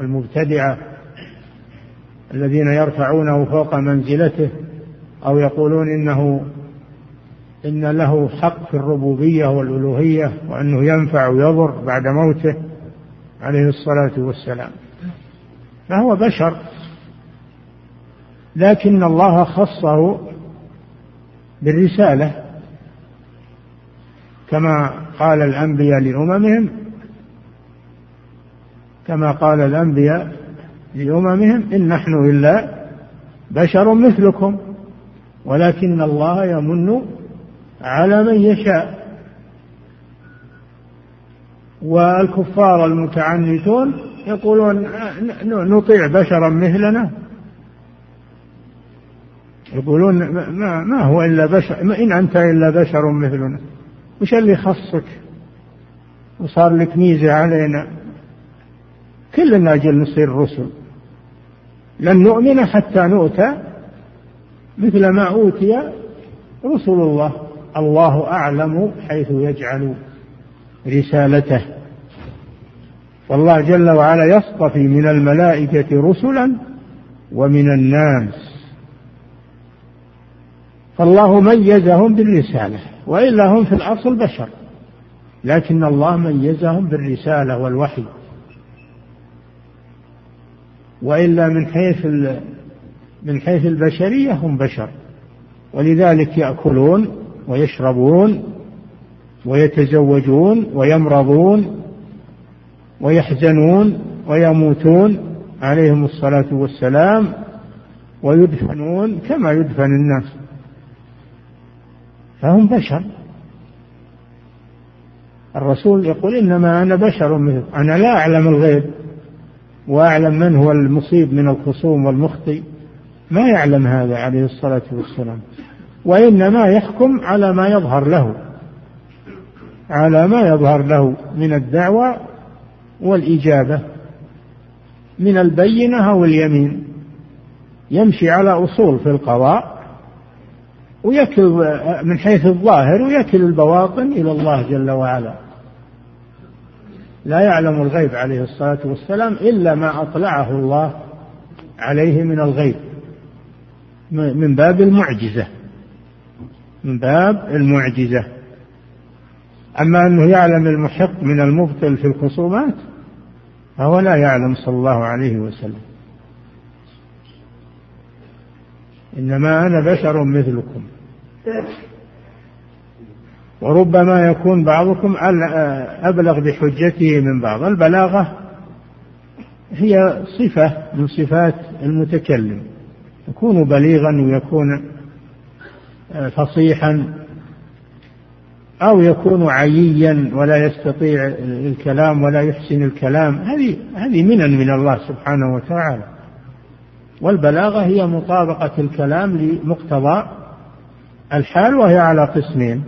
المبتدعة الذين يرفعونه فوق منزلته أو يقولون إنه إن له حق في الربوبية والألوهية وأنه ينفع ويضر بعد موته عليه الصلاة والسلام. فهو بشر. لكن الله خصه بالرسالة كما قال الأنبياء لأممهم كما قال الأنبياء لأممهم إن نحن إلا بشر مثلكم ولكن الله يمن على من يشاء. والكفار المتعنتون يقولون نطيع بشرا مثلنا. يقولون ما, ما هو إلا بشر ما إن أنت إلا بشر مثلنا. وش اللي خصك وصار لك ميزة علينا. كلنا أجل نصير رسل. لن نؤمن حتى نؤتى. مثل ما أوتي رسل الله. الله أعلم حيث يجعل رسالته. والله جل وعلا يصطفي من الملائكة رسلا ومن الناس. فالله ميزهم بالرسالة وإلا هم في الأصل بشر لكن الله ميزهم بالرسالة والوحي. وإلا من حيث من حيث البشرية هم بشر. ولذلك يأكلون ويشربون ويتزوجون ويمرضون ويحزنون ويموتون عليهم الصلاة والسلام ويدفنون كما يدفن الناس. فهم بشر. الرسول يقول إنما أنا بشر مثل أنا لا أعلم الغيب وأعلم من هو المصيب من الخصوم والمخطئ. ما يعلم هذا عليه الصلاة والسلام. وإنما يحكم على ما يظهر له على ما يظهر له من الدعوة والإجابة من البينة أو اليمين. يمشي على أصول في القضاء ويكل من حيث الظاهر ويكل البواطن إلى الله جل وعلا. لا يعلم الغيب عليه الصلاة والسلام إلا ما أطلعه الله عليه من الغيب من باب المعجزة من باب المعجزة. أما أنه يعلم المحق من المبطل في الخصومات فهو لا يعلم صلى الله عليه وسلم. إنما أنا بشر مثلكم. وربما يكون بعضكم أبلغ بحجته من بعض. البلاغة هي صفة من صفات المتكلم. يكون بليغا ويكون فصيحا. أو يكون عييا ولا يستطيع الكلام ولا يحسن الكلام. هذه هذه منن من الله سبحانه وتعالى. والبلاغة هي مطابقة الكلام لمقتضى الحال وهي على قسمين.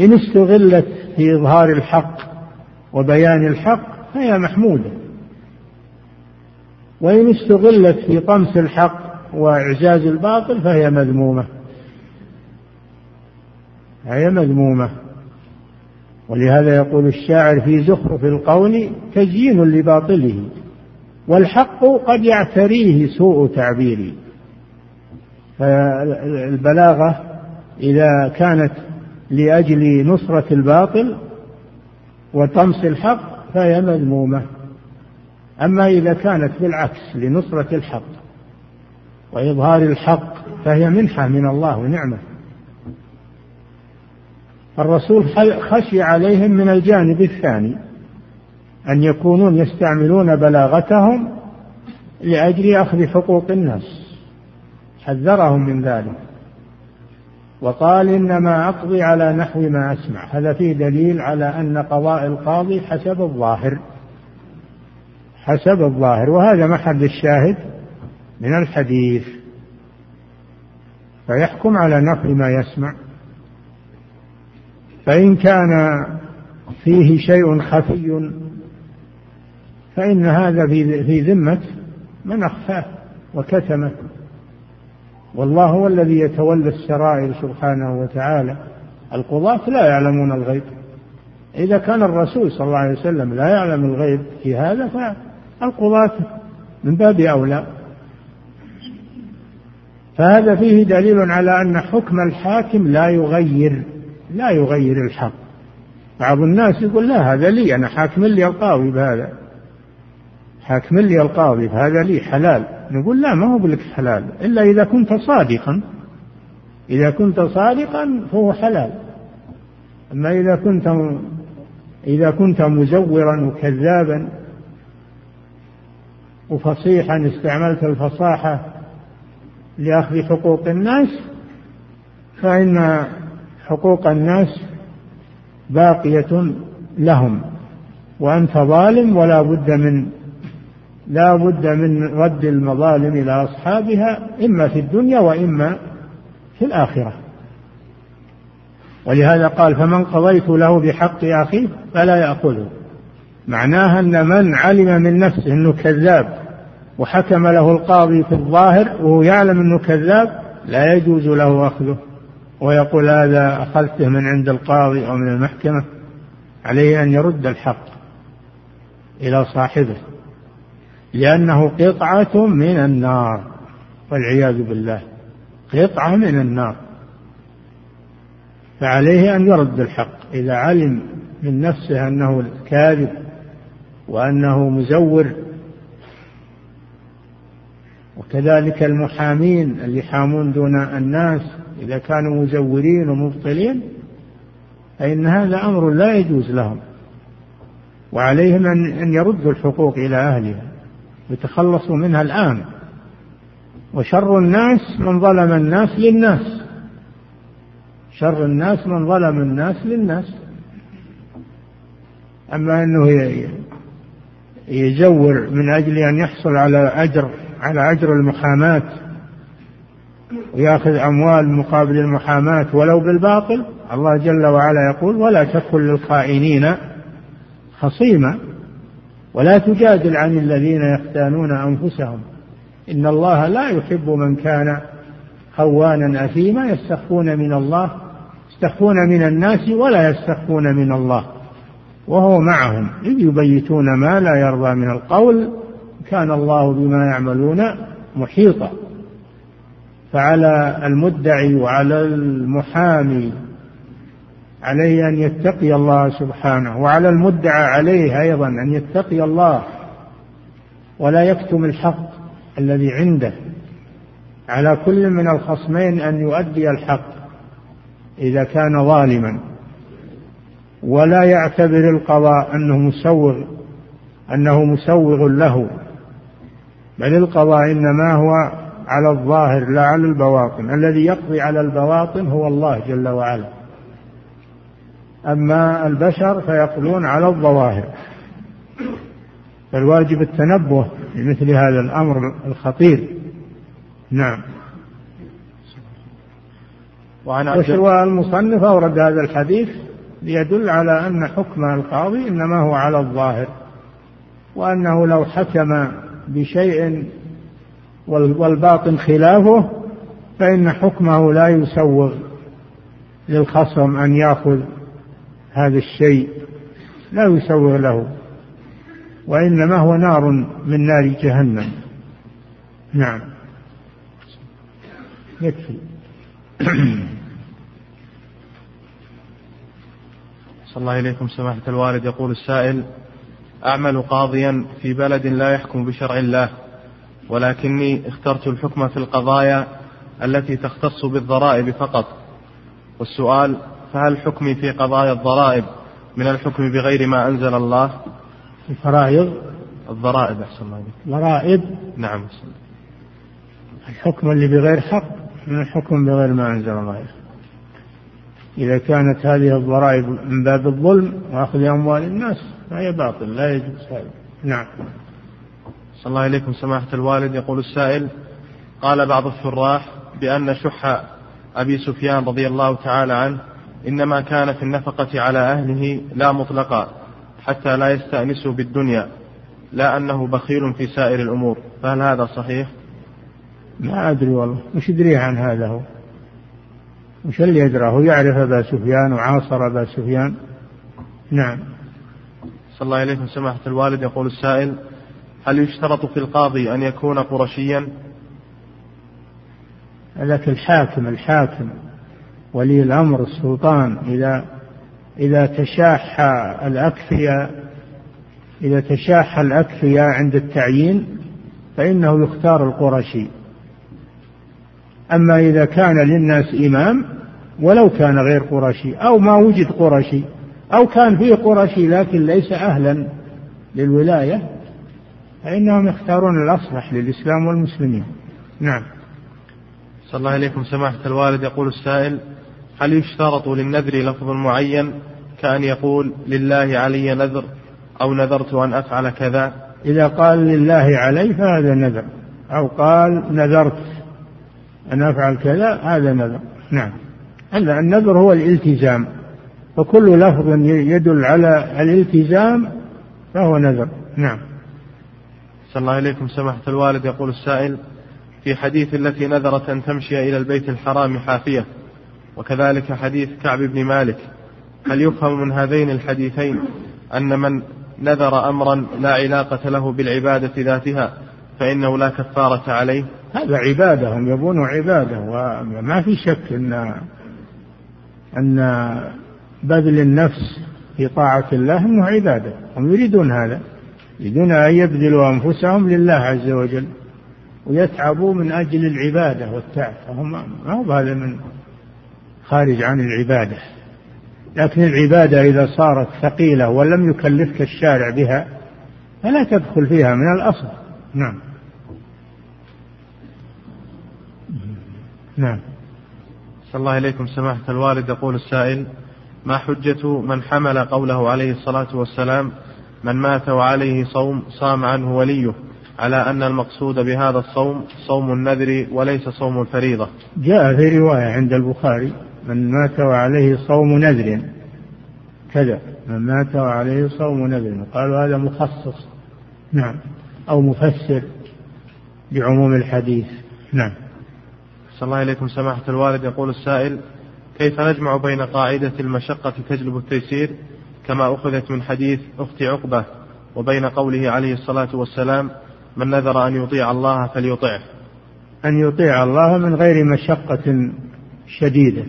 إن استغلت في إظهار الحق وبيان الحق فهي محمودة. وإن استغلت في طمس الحق وإعزاز الباطل فهي مذمومة. هي مذمومة. ولهذا يقول الشاعر في زخرف القول تزيين لباطله والحق قد يعتريه سوء تعبيري. فالبلاغة إذا كانت لأجل نصرة الباطل وطمس الحق فهي مذمومة. أما إذا كانت بالعكس لنصرة الحق وإظهار الحق فهي منحة من الله ونعمة. الرسول خشي عليهم من الجانب الثاني أن يكونون يستعملون بلاغتهم لأجل أخذ حقوق الناس. حذرهم من ذلك. وقال إنما أقضي على نحو ما أسمع. هذا فيه دليل على أن قضاء القاضي حسب الظاهر. حسب الظاهر. وهذا محل الشاهد من الحديث. فيحكم على نحو ما يسمع. فإن كان فيه شيء خفي فإن هذا في ذمة من أخفاه وكتمه. والله هو الذي يتولى السرائر سبحانه وتعالى. القضاة لا يعلمون الغيب. إذا كان الرسول صلى الله عليه وسلم لا يعلم الغيب في هذا فالقضاة من باب أولى. فهذا فيه دليل على أن حكم الحاكم لا يغير. لا يغير الحق. بعض الناس يقول لا هذا لي أنا حاكم لي القاضي بهذا. حاكم لي القاضي بهذا لي حلال. نقول لا ما هو بلك حلال. إلا إذا كنت صادقا. إذا كنت صادقا فهو حلال. أما إذا كنت إذا كنت مزورا وكذابا وفصيحا استعملت الفصاحة لأخذ حقوق الناس فإن حقوق الناس باقية لهم وأنت ظالم ولا بد من لا بد من رد المظالم إلى أصحابها إما في الدنيا وإما في الآخرة. ولهذا قال فمن قضيت له بحق أخيه فلا يأخذه. معناها أن من علم من نفسه أنه كذاب وحكم له القاضي في الظاهر وهو يعلم أنه كذاب لا يجوز له أخذه. ويقول هذا أخذته من عند القاضي أو من المحكمة عليه أن يرد الحق إلى صاحبه لأنه قطعة من النار والعياذ بالله قطعة من النار. فعليه أن يرد الحق إذا علم من نفسه أنه كاذب وأنه مزور. وكذلك المحامين اللي يحامون دون الناس إذا كانوا مزورين ومبطلين فإن هذا أمر لا يجوز لهم. وعليهم أن يردوا الحقوق إلى أهلها يتخلصوا منها الآن. وشر الناس من ظلم الناس للناس. شر الناس من ظلم الناس للناس. أما أنه يزور من أجل أن يحصل على أجر على أجر المحاماة ويأخذ أموال مقابل المحاماة ولو بالباطل الله جل وعلا يقول ولا تكن للخائنين خصيما. ولا تجادل عن الذين يختانون أنفسهم. إن الله لا يحب من كان خوانا أثيما يستخفون من الله يستخفون من الناس ولا يستخفون من الله. وهو معهم إذ يبيتون ما لا يرضى من القول كان الله بما يعملون محيطا. فعلى المدعي وعلى المحامي عليه أن يتقي الله سبحانه وعلى المدعى عليه أيضا أن يتقي الله ولا يكتم الحق الذي عنده. على كل من الخصمين أن يؤدي الحق إذا كان ظالما. ولا يعتبر القضاء أنه مسوغ أنه مسوغ له بل القضاء إنما هو على الظاهر لا على البواطن. الذي يقضي على البواطن هو الله جل وعلا. أما البشر فيقضون على الظواهر. فالواجب التنبه لمثل هذا الأمر الخطير. نعم. وعن المصنف أورد هذا الحديث ليدل على أن حكم القاضي إنما هو على الظاهر وأنه لو حكم بشيء والباطن خلافه فإن حكمه لا يسوغ للخصم أن يأخذ هذا الشيء لا يسوغ له وإنما هو نار من نار جهنم. نعم. يكفي. صلى الله إليكم سماحة الوالد. يقول السائل أعمل قاضيا في بلد لا يحكم بشرع الله. ولكني اخترت الحكم في القضايا التي تختص بالضرائب فقط. والسؤال فهل حكمي في قضايا الضرائب من الحكم بغير ما أنزل الله؟ الفرائض. الضرائب أحسن الله عليك ضرائب نعم الحكم اللي بغير حق من الحكم بغير ما أنزل الله إذا كانت هذه الضرائب من باب الظلم وأخذ أموال الناس فهي باطل لا يجوز هذا. نعم. صلى الله عليكم سماحة الوالد. يقول السائل قال بعض الشراح بأن شح أبي سفيان رضي الله تعالى عنه إنما كان في النفقة على أهله لا مطلقا حتى لا يستأنسوا بالدنيا لا أنه بخيل في سائر الأمور. فهل هذا صحيح؟ ما أدري والله. وش يدري عن هذا هو؟ وش اللي يدرى؟ هو يعرف أبا سفيان وعاصر أبا سفيان؟ نعم. صلى الله عليه سماحة الوالد. يقول السائل هل يشترط في القاضي أن يكون قرشيا؟ لكن الحاكم الحاكم. ولي الأمر السلطان. إذا إذا تشاح الأكفياء إذا تشاح الأكفياء عند التعيين فإنه يختار القرشي. أما إذا كان للناس إمام ولو كان غير قرشي أو ما وجد قرشي أو كان فيه قرشي لكن ليس أهلا للولاية فإنهم يختارون الأصلح للإسلام والمسلمين. نعم. صلى الله عليكم. سماحة الوالد يقول السائل هل يشترط للنذر لفظ معين كأن يقول لله علي نذر أو نذرت أن أفعل كذا؟ إذا قال لله علي فهذا نذر أو قال نذرت أن أفعل كذا هذا نذر. نعم. النذر هو الالتزام فكل لفظ يدل على الالتزام فهو نذر. نعم. صلى الله عليكم سماحة الوالد. يقول السائل في حديث التي نذرت أن تمشي إلى البيت الحرام حافية وكذلك حديث كعب بن مالك هل يفهم من هذين الحديثين أن من نذر أمرا لا علاقة له بالعبادة ذاتها فإنه لا كفارة عليه؟ هذا عبادة هم يبون عبادة وما في شك أن أن بذل النفس في طاعة الله أنه عبادة هم يريدون هذا. يريدون أن يبذلوا أنفسهم لله عز وجل ويتعبوا من أجل العبادة والتعب فهم ما هو هذا من خارج عن العبادة. لكن العبادة إذا صارت ثقيلة ولم يكلفك الشارع بها فلا تدخل فيها من الأصل. نعم. نعم. صلى الله إليكم سماحة الوالد يقول السائل ما حجة من حمل قوله عليه الصلاة والسلام من مات وعليه صوم صام عنه وليه على أن المقصود بهذا الصوم صوم النذر وليس صوم الفريضة. جاء في رواية عند البخاري من مات وعليه صوم نذر. كذا من مات وعليه صوم نذر. قالوا هذا مخصص نعم أو مفسر بعموم الحديث. نعم. صلى الله عليكم. سماحة الوالد يقول السائل كيف نجمع بين قاعدة المشقة تجلب التيسير كما أخذت من حديث أخت عقبة وبين قوله عليه الصلاة والسلام من نذر أن يطيع الله فليطعه. أن يطيع الله من غير مشقة شديدة.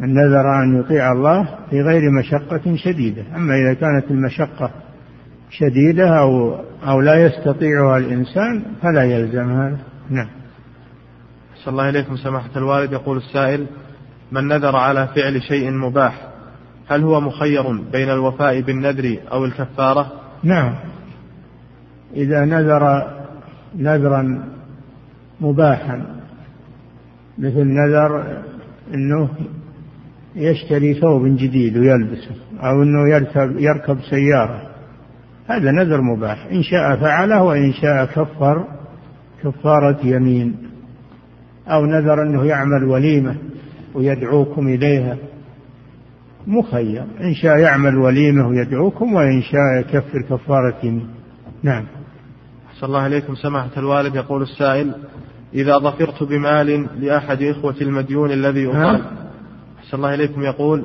من نذر أن يطيع الله في غير مشقة شديدة. أما إذا كانت المشقة شديدة أو أو لا يستطيعها الإنسان فلا يلزم هذا. نعم. صلى الله إليكم سماحة الوالد. يقول السائل من نذر على فعل شيء مباح هل هو مخير بين الوفاء بالنذر أو الكفارة؟ نعم. إذا نذر نذرا مباحا مثل نذر أنه يشتري ثوب جديد ويلبسه أو أنه يركب, يركب سيارة. هذا نذر مباح. إن شاء فعله وإن شاء كفر كفارة يمين. أو نذر أنه يعمل وليمة ويدعوكم إليها. مخير. إن شاء يعمل وليمة ويدعوكم وإن شاء يكفر كفارة. يمين نعم. أحسن الله إليكم. سماحة الوالد يقول السائل إذا ظفرت بمال لأحد إخوة المديون الذي أطالب أحسن الله إليكم. يقول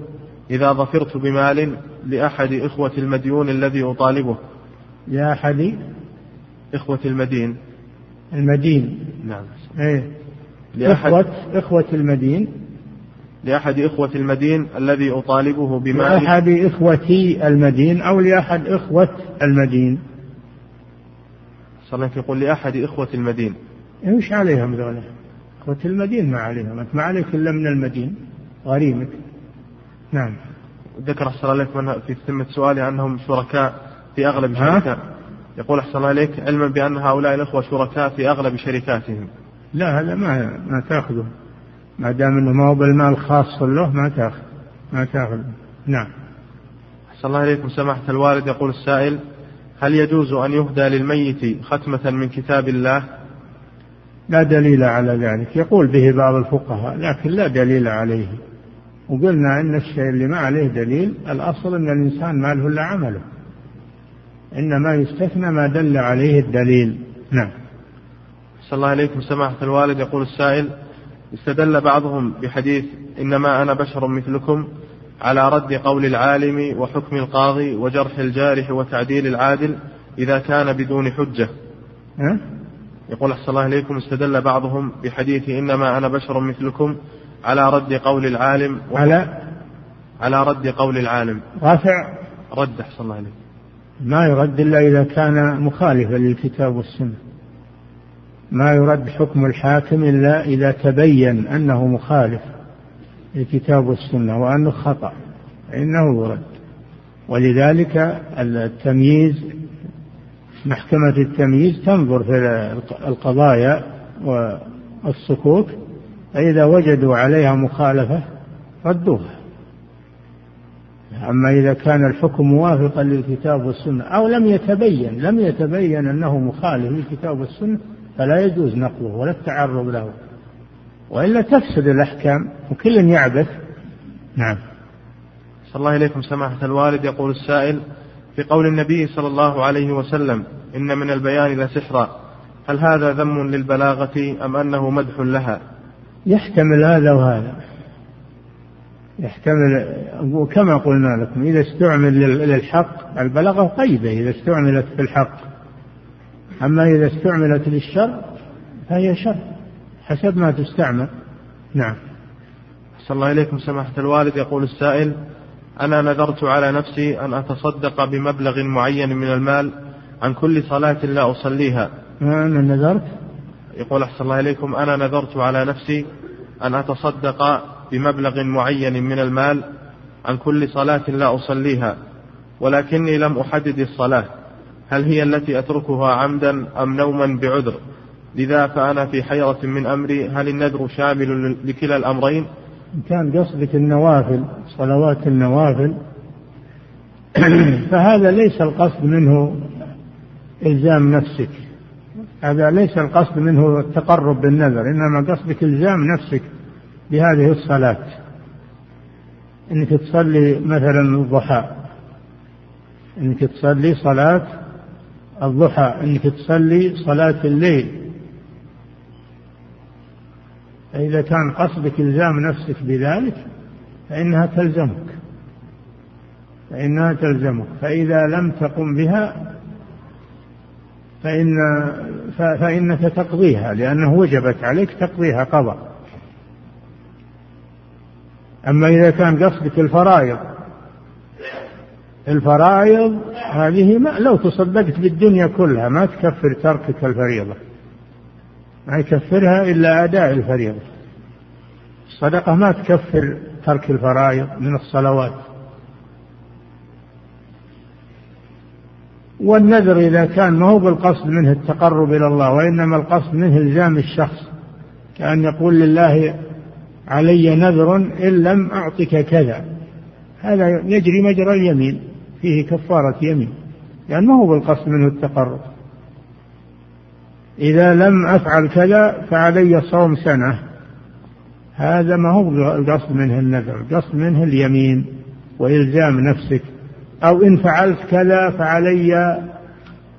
إذا ظفرت بمال لأحد إخوة المديون الذي أطالبه. لأحد إخوة المدين. المدين. نعم. إيه. لأحد. إخوة إخوة المدين. لأحد إخوة المدين الذي أطالبه بمال لأحد إخوتي المدين أو لأحد إخوة المدين. صلى الله يقول لأحد إخوة المدين. إيش عليهم ذولا؟ إخوة المدين ما عليهم. أنت ما عليك إلا من المدين. غريمك. نعم. ذكر أحسن الله عليك في ثمة سؤالي أنهم شركاء في أغلب شركاء. يقول أحسن الله عليك علما بأن هؤلاء الأخوة شركاء في أغلب شركاتهم. لا هذا ما ما تأخذه. ما دام إنه ما هو بالمال خاص له ما تأخذ. ما تأخذ. نعم. أحسن الله إليكم. سماحة الوالد يقول السائل هل يجوز أن يهدى للميت ختمة من كتاب الله؟ لا دليل على ذلك. يقول به بعض الفقهاء لكن لا دليل عليه. وقلنا إن الشيء اللي ما عليه دليل الأصل إن الإنسان ما له إلا عمله. إنما يستثنى ما دل عليه الدليل. نعم. صلى الله عليكم سماحة الوالد يقول السائل استدل بعضهم بحديث إنما أنا بشر مثلكم على رد قول العالم وحكم القاضي وجرح الجارح وتعديل العادل إذا كان بدون حجة؟ يقول أحسن الله إليكم استدل بعضهم بحديث إنما أنا بشر مثلكم على رد قول العالم على؟ على رد قول العالم. رافع. رد أحسن الله إليكم ما يرد إلا إذا كان مخالفا للكتاب والسنة. ما يرد حكم الحاكم إلا إذا تبين أنه مخالف للكتاب والسنة وأنه خطأ فإنه يرد. ولذلك التمييز محكمة التمييز تنظر في القضايا والصكوك فإذا وجدوا عليها مخالفة ردوها. أما إذا كان الحكم موافقا للكتاب والسنة أو لم يتبين لم يتبين أنه مخالف للكتاب والسنة فلا يجوز نقله ولا التعرض له وإلا تفسد الأحكام وكل يعبث. نعم. صلى الله إليكم سماحة الوالد. يقول السائل في قول النبي صلى الله عليه وسلم إن من البيان لسحرا هل هذا ذم للبلاغة أم أنه مدح لها؟ يحتمل هذا وهذا. يحتمل وكما قلنا لكم إذا استعمل للحق البلاغة طيبة. إذا استعملت في الحق أما إذا استعملت للشر فهي شر حسب ما تستعمل. نعم. صلى الله إليكم سماحة الوالد. يقول السائل أنا نذرت على نفسي أن أتصدق بمبلغ معين من المال عن كل صلاة لا أصليها. أنا نذرت. يقول أحسن الله إليكم. أنا نذرت على نفسي أن أتصدق بمبلغ معين من المال عن كل صلاة لا أصليها ولكني لم أحدد الصلاة. هل هي التي أتركها عمدا أم نوما بعذر؟ لذا فأنا في حيرة من أمري هل النذر شامل لكلا الأمرين؟ إن كان قصدك النوافل صلوات النوافل فهذا ليس القصد منه إلزام نفسك. هذا ليس القصد منه التقرب بالنذر إنما قصدك إلزام نفسك بهذه الصلاة. إنك تصلي مثلا الضحى إنك تصلي صلاة الضحى إنك تصلي صلاة الليل. فإذا كان قصدك إلزام نفسك بذلك فإنها تلزمك. فإنها تلزمك. فإذا لم تقم بها فإن فإنك تقضيها لأنه وجبت عليك تقضيها قضاء أما إذا كان قصدك الفرائض الفرائض هذه ما لو تصدقت بالدنيا كلها ما تكفر تركك الفريضة. ما يكفرها إلا أداء الفريضة. الصدقة ما تكفر ترك الفرائض من الصلوات. والنذر إذا كان ما هو بالقصد منه التقرب إلى الله وإنما القصد منه إلزام الشخص كأن يقول لله علي نذر إن لم أعطك كذا. هذا يجري مجرى اليمين. فيه كفارة يمين. يعني ما هو بالقصد منه التقرب. إذا لم أفعل كذا فعلي صوم سنة. هذا ما هو القصد منه النذر. القصد منه اليمين وإلزام نفسك. أو إن فعلت كذا فعلي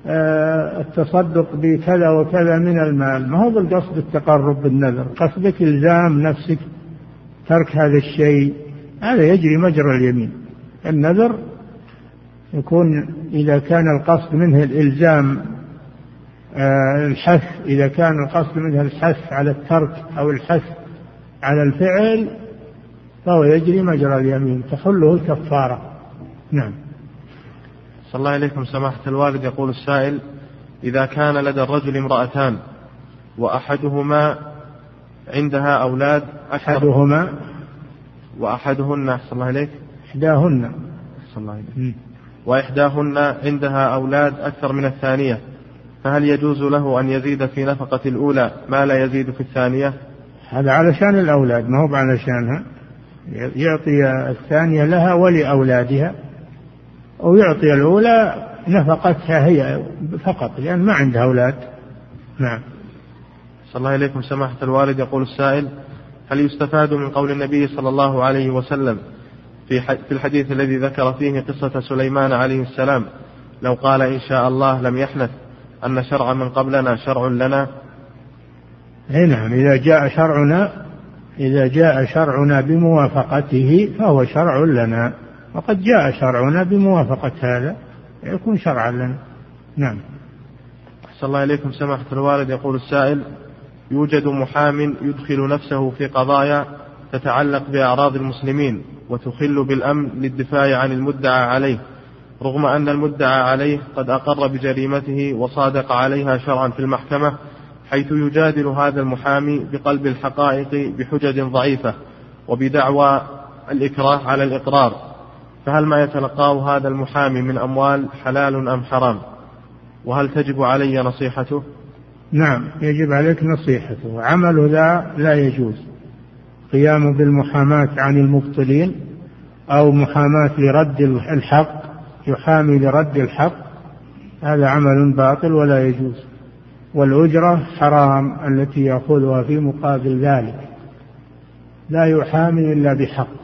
آه، التصدق بكذا وكذا من المال. ما هو بالقصد التقرب بالنذر. قصدك إلزام نفسك ترك هذا الشيء. هذا يجري مجرى اليمين. النذر يكون إذا كان القصد منه الإلزام آه، الحث إذا كان القصد منه الحث على الترك أو الحث على الفعل فهو يجري مجرى اليمين تحله الكفارة نعم. صلى الله عليكم سماحة الوالد يقول السائل إذا كان لدى الرجل امرأتان وأحدهما عندها أولاد أحدهما. وأحدهن أحسن الله عليك. إحداهن. أحسن الله عليك. وإحداهن عندها أولاد أكثر من الثانية فهل يجوز له أن يزيد في نفقة الأولى ما لا يزيد في الثانية؟ هذا علشان الأولاد ما هو علشانها يعطي الثانية لها ولأولادها أو يعطي الأولى نفقتها هي فقط لأن ما عندها أولاد. نعم. صلى الله عليكم سماحة الوالد يقول السائل هل يستفاد من قول النبي صلى الله عليه وسلم في في الحديث الذي ذكر فيه قصة سليمان عليه السلام لو قال إن شاء الله لم يحنث أن شرع من قبلنا شرع لنا. أي نعم إذا جاء شرعنا إذا جاء شرعنا بموافقته فهو شرع لنا. وقد جاء شرعنا بموافقة هذا يكون شرعا لنا. نعم. أحسن الله إليكم. سماحة الوالد يقول السائل يوجد محام يدخل نفسه في قضايا تتعلق بأعراض المسلمين. وتخل بالأمن للدفاع عن المدعى عليه رغم أن المدعى عليه قد أقر بجريمته وصادق عليها شرعا في المحكمة حيث يجادل هذا المحامي بقلب الحقائق بحجج ضعيفة وبدعوى الإكراه على الإقرار. فهل ما يتلقاه هذا المحامي من أموال حلال أم حرام؟ وهل تجب علي نصيحته؟ نعم يجب عليك نصيحته. عمل ذا لا يجوز. قيام بالمحاماة عن المبطلين أو محاماة لرد الحق يحامي لرد الحق هذا عمل باطل ولا يجوز. والأجرة حرام التي يأخذها في مقابل ذلك. لا يحامي إلا بحق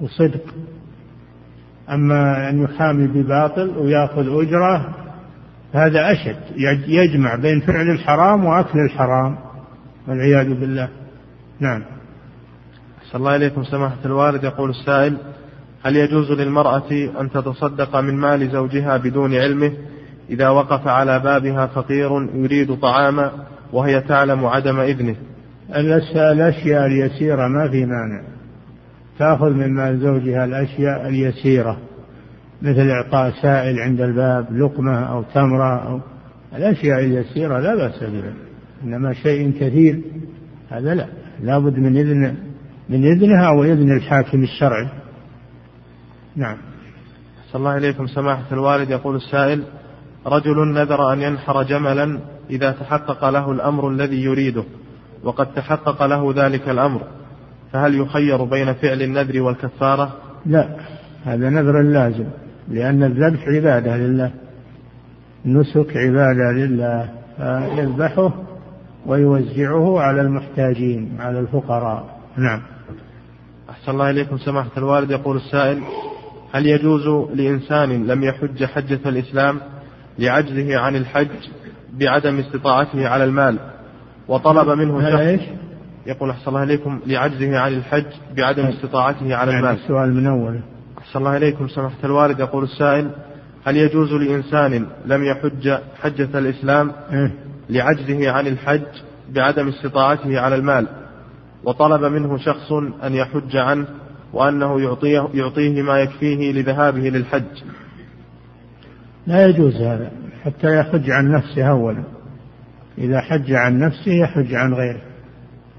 وصدق. أما أن يحامي بباطل ويأخذ أجرة هذا أشد. يجمع بين فعل الحرام وأكل الحرام والعياذ بالله. نعم. أحسن الله إليكم سماحة الوالد. يقول السائل هل يجوز للمرأة أن تتصدق من مال زوجها بدون علمه؟ إذا وقف على بابها فقير يريد طعاما وهي تعلم عدم إذنه. الأشياء اليسيرة ما في مانع. تأخذ من مال زوجها الأشياء اليسيرة مثل إعطاء سائل عند الباب لقمة أو تمرة أو الأشياء اليسيرة لا بأس بها إنما شيء كثير هذا لا. لابد من إذن من إذنها وإذن الحاكم الشرعي. نعم. صلى الله إليكم. سماحة الوالد يقول السائل رجل نذر أن ينحر جملا إذا تحقق له الأمر الذي يريده وقد تحقق له ذلك الأمر فهل يخير بين فعل النذر والكفارة؟ لا هذا نذر لازم لأن الذبح عبادة لله النسك عبادة لله فيذبحه ويوزعه على المحتاجين على الفقراء. نعم. أحسن الله إليكم سماحة الوالد. يقول السائل هل يجوز لإنسان لم يحج حجة الإسلام لعجزه عن الحج بعدم استطاعته على المال وطلب منه شخص يقول أحسن الله إليكم لعجزه عن الحج بعدم استطاعته على يعني المال. السؤال من أول أحسن الله إليكم سماحة الوالد. يقول السائل هل يجوز لإنسان لم يحج حجة الإسلام إيه؟ لعجزه عن الحج بعدم استطاعته على المال؟ وطلب منه شخص أن يحج عنه وأنه يعطيه, يعطيه ما يكفيه لذهابه للحج. لا يجوز هذا حتى يحج عن نفسه أولا. إذا حج عن نفسه يحج عن غيره.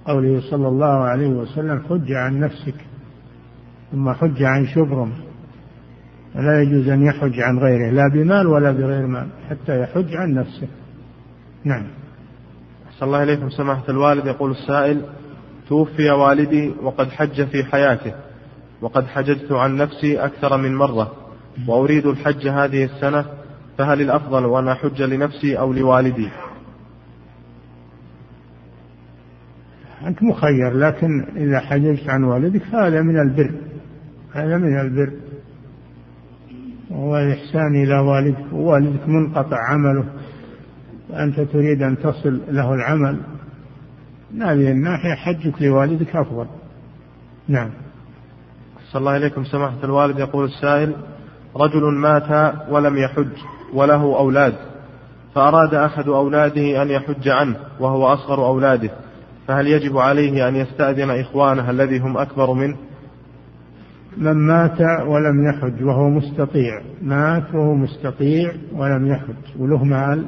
قوله صلى الله عليه وسلم حج عن نفسك. ثم حج عن شبرم. فلا يجوز أن يحج عن غيره لا بمال ولا بغير مال حتى يحج عن نفسه. نعم. أحسن الله إليكم. سماحة الوالد يقول السائل توفي والدي وقد حج في حياته وقد حججت عن نفسي أكثر من مرة وأريد الحج هذه السنة فهل الأفضل أن أحج لنفسي أو لوالدي؟ أنت مخير لكن إذا حججت عن والدك فهذا من البر هذا من البر. وهو الإحسان إلى والدك ووالدك منقطع عمله وأنت تريد أن تصل له العمل. من هذه الناحية حجك لوالدك أفضل. نعم. صلى الله إليكم سماحة الوالد يقول السائل رجل مات ولم يحج وله أولاد فأراد أحد أولاده أن يحج عنه وهو أصغر أولاده فهل يجب عليه أن يستأذن إخوانه الذي هم أكبر منه؟ من مات ولم يحج وهو مستطيع. مات وهو مستطيع ولم يحج وله مال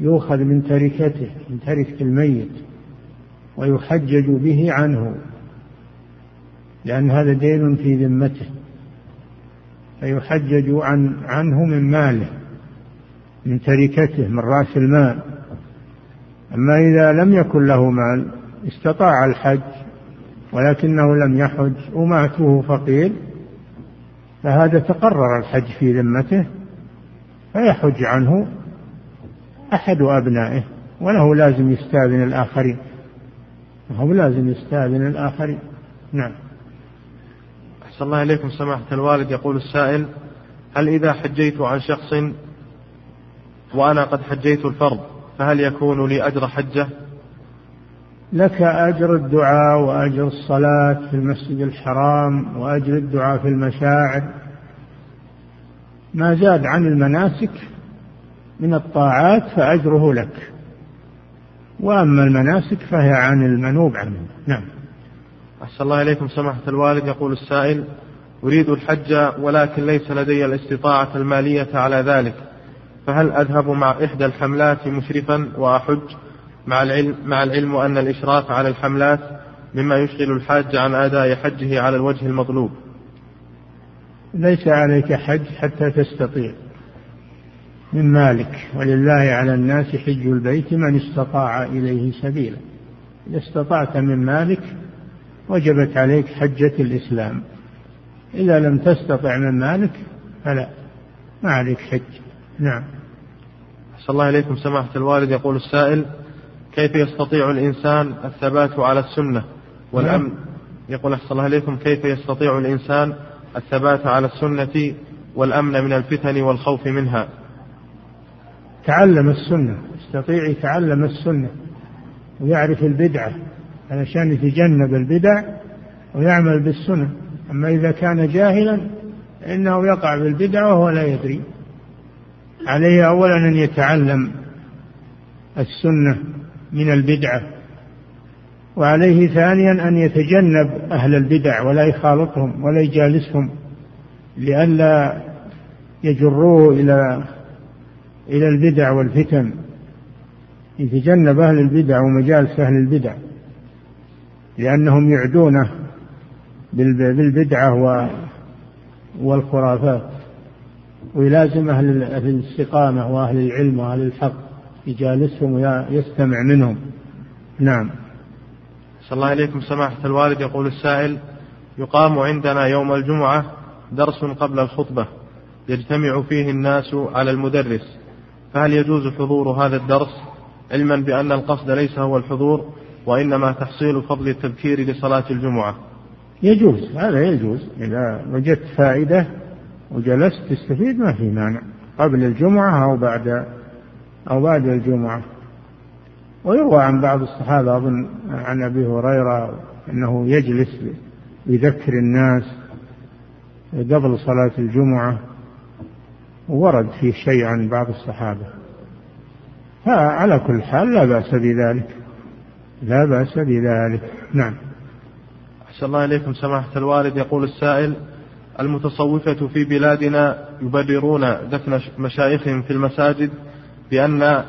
يؤخذ من تركته من تركة الميت. ويحجج به عنه لأن هذا دين في ذمته فيحجج عن عنه من ماله من تركته من رأس المال. أما إذا لم يكن له مال استطاع الحج ولكنه لم يحج ومات وهو فقير فهذا تقرر الحج في ذمته فيحج عنه أحد أبنائه وله لازم يستأذن الآخرين. هو لازم يستأذن الآخرين. نعم. أحسن الله إليكم سماحة الوالد. يقول السائل هل إذا حجيت عن شخص وأنا قد حجيت الفرض فهل يكون لي أجر حجة؟ لك أجر الدعاء وأجر الصلاة في المسجد الحرام وأجر الدعاء في المشاعر. ما زاد عن المناسك من الطاعات فأجره لك. وأما المناسك فهي عن المنوب عنه نعم. أحسن الله إليكم سماحة الوالد يقول السائل أريد الحج ولكن ليس لدي الاستطاعة المالية على ذلك فهل أذهب مع إحدى الحملات مشرفا وأحج؟ مع العلم, مع العلم أن الإشراف على الحملات مما يشغل الحاج عن أداء حجه على الوجه المطلوب. ليس عليك حج حتى تستطيع. من مالك ولله على الناس حج البيت من استطاع إليه سبيلا. إذا استطعت من مالك وجبت عليك حجة الإسلام. إذا لم تستطع من مالك فلا ما عليك حج. نعم. أحسن الله إليكم. سماحة الوالد يقول السائل كيف يستطيع الإنسان الثبات على السنة؟ والأمن نعم. يقول أحسن الله إليكم كيف يستطيع الإنسان الثبات على السنة والأمن من الفتن والخوف منها؟ تعلم السنة يستطيع يتعلم السنة ويعرف البدعة علشان يتجنب البدع ويعمل بالسنة. أما إذا كان جاهلا إنه يقع بالبدع وهو لا يدري. عليه أولا أن يتعلم السنة من البدعة وعليه ثانيا أن يتجنب أهل البدع ولا يخالطهم ولا يجالسهم لئلا يجروه إلى إلى البدع والفتن. يتجنب أهل البدع ومجالس أهل البدع لأنهم يعدونه بالبدعة والخرافات. ويلازم أهل الاستقامة وأهل العلم وأهل الحق يجالسهم ويستمع منهم. نعم. صلى الله عليكم. سماحة الوالد يقول السائل يقام عندنا يوم الجمعة درس قبل الخطبة يجتمع فيه الناس على المدرس. فهل يجوز حضور هذا الدرس علما بأن القصد ليس هو الحضور وإنما تحصيل فضل التذكير لصلاة الجمعة؟ يجوز هذا يجوز. إذا وجدت فائدة وجلست تستفيد ما في مانع. قبل الجمعة أو بعد أو بعد الجمعة. ويروى عن بعض الصحابة أظن عن أبي هريرة أنه يجلس يذكر الناس قبل صلاة الجمعة. ورد فيه شيء عن بعض الصحابة. فعلى كل حال لا بأس بذلك. لا بأس بذلك. نعم. أحسن الله إليكم. سماحة الوالد يقول السائل المتصوفة في بلادنا يبررون دفن مشايخهم في المساجد بأن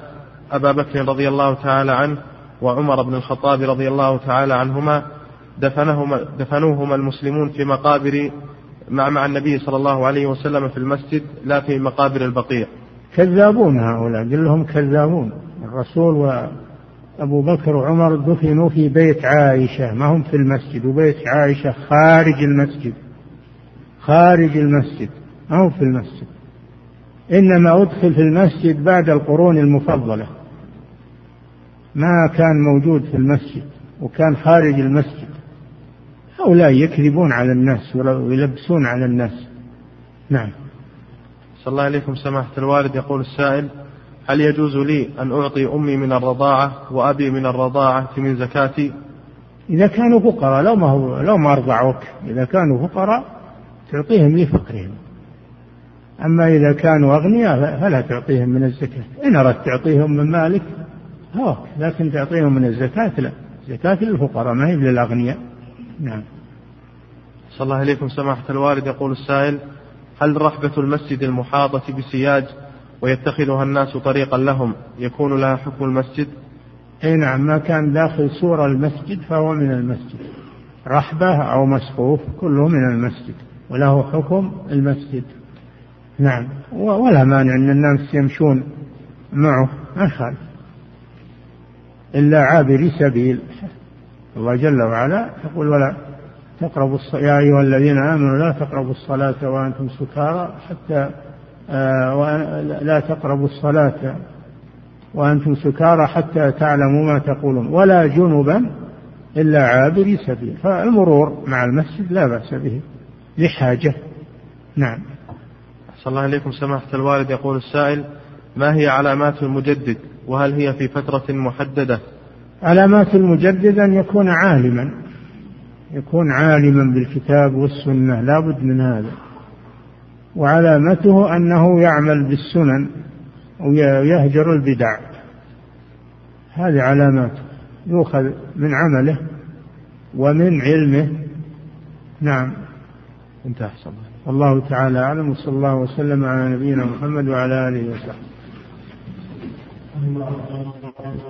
أبا بكر رضي الله تعالى عنه وعمر بن الخطاب رضي الله تعالى عنهما دفنهما دفنوهما المسلمون في مقابر مع مع النبي صلى الله عليه وسلم في المسجد لا في مقابر البقيع. كذابون هؤلاء كلهم كذابون. الرسول وأبو بكر وعمر دفنوا في بيت عائشة ما هم في المسجد وبيت عائشة خارج المسجد. خارج المسجد ما هو في المسجد. إنما أدخل في المسجد بعد القرون المفضلة. ما كان موجود في المسجد وكان خارج المسجد. هؤلاء يكذبون على الناس ويلبسون على الناس. نعم. صلى الله عليكم سماحة الوالد. يقول السائل هل يجوز لي أن أعطي أمي من الرضاعة وأبي من الرضاعة من زكاتي؟ إذا كانوا فقراء لو ما هو لو ما أرضعوك إذا كانوا فقراء تعطيهم لفقرهم. أما إذا كانوا أغنياء فلا تعطيهم من الزكاة. إن أردت تعطيهم من مالك هوك. لكن تعطيهم من الزكاة لا. زكاة للفقراء ما هي للأغنياء. نعم. صلى الله عليكم سماحة الوالد. يقول السائل هل رحبة المسجد المحاطة بسياج ويتخذها الناس طريقا لهم يكون لها حكم المسجد؟ إي نعم ما كان داخل سور المسجد فهو من المسجد. رحبة أو مسقوف كله من المسجد وله حكم المسجد. نعم ولا مانع أن الناس يمشون معه ما يخالف إلا عابري سبيل. الله جل وعلا يقول ولا تقربوا يا أيها الذين آمنوا لا تقربوا الصلاة وأنتم سكارى حتى آه لا تقربوا الصلاة وأنتم سكارى حتى تعلموا ما تقولون. ولا جنبا إلا عابري سبيل. فالمرور مع المسجد لا بأس به لحاجة. نعم. صلى الله عليكم سماحة الوالد يقول السائل ما هي علامات المجدد؟ وهل هي في فترة محددة؟ علامات المجدد أن يكون عالما. يكون عالما بالكتاب والسنة لا بد من هذا. وعلامته أنه يعمل بالسنن ويهجر البدع. هذه علاماته. يؤخذ من عمله ومن علمه. نعم. انتهى والله تعالى أعلم وصلى الله وسلم على نبينا محمد وعلى آله وصحبه.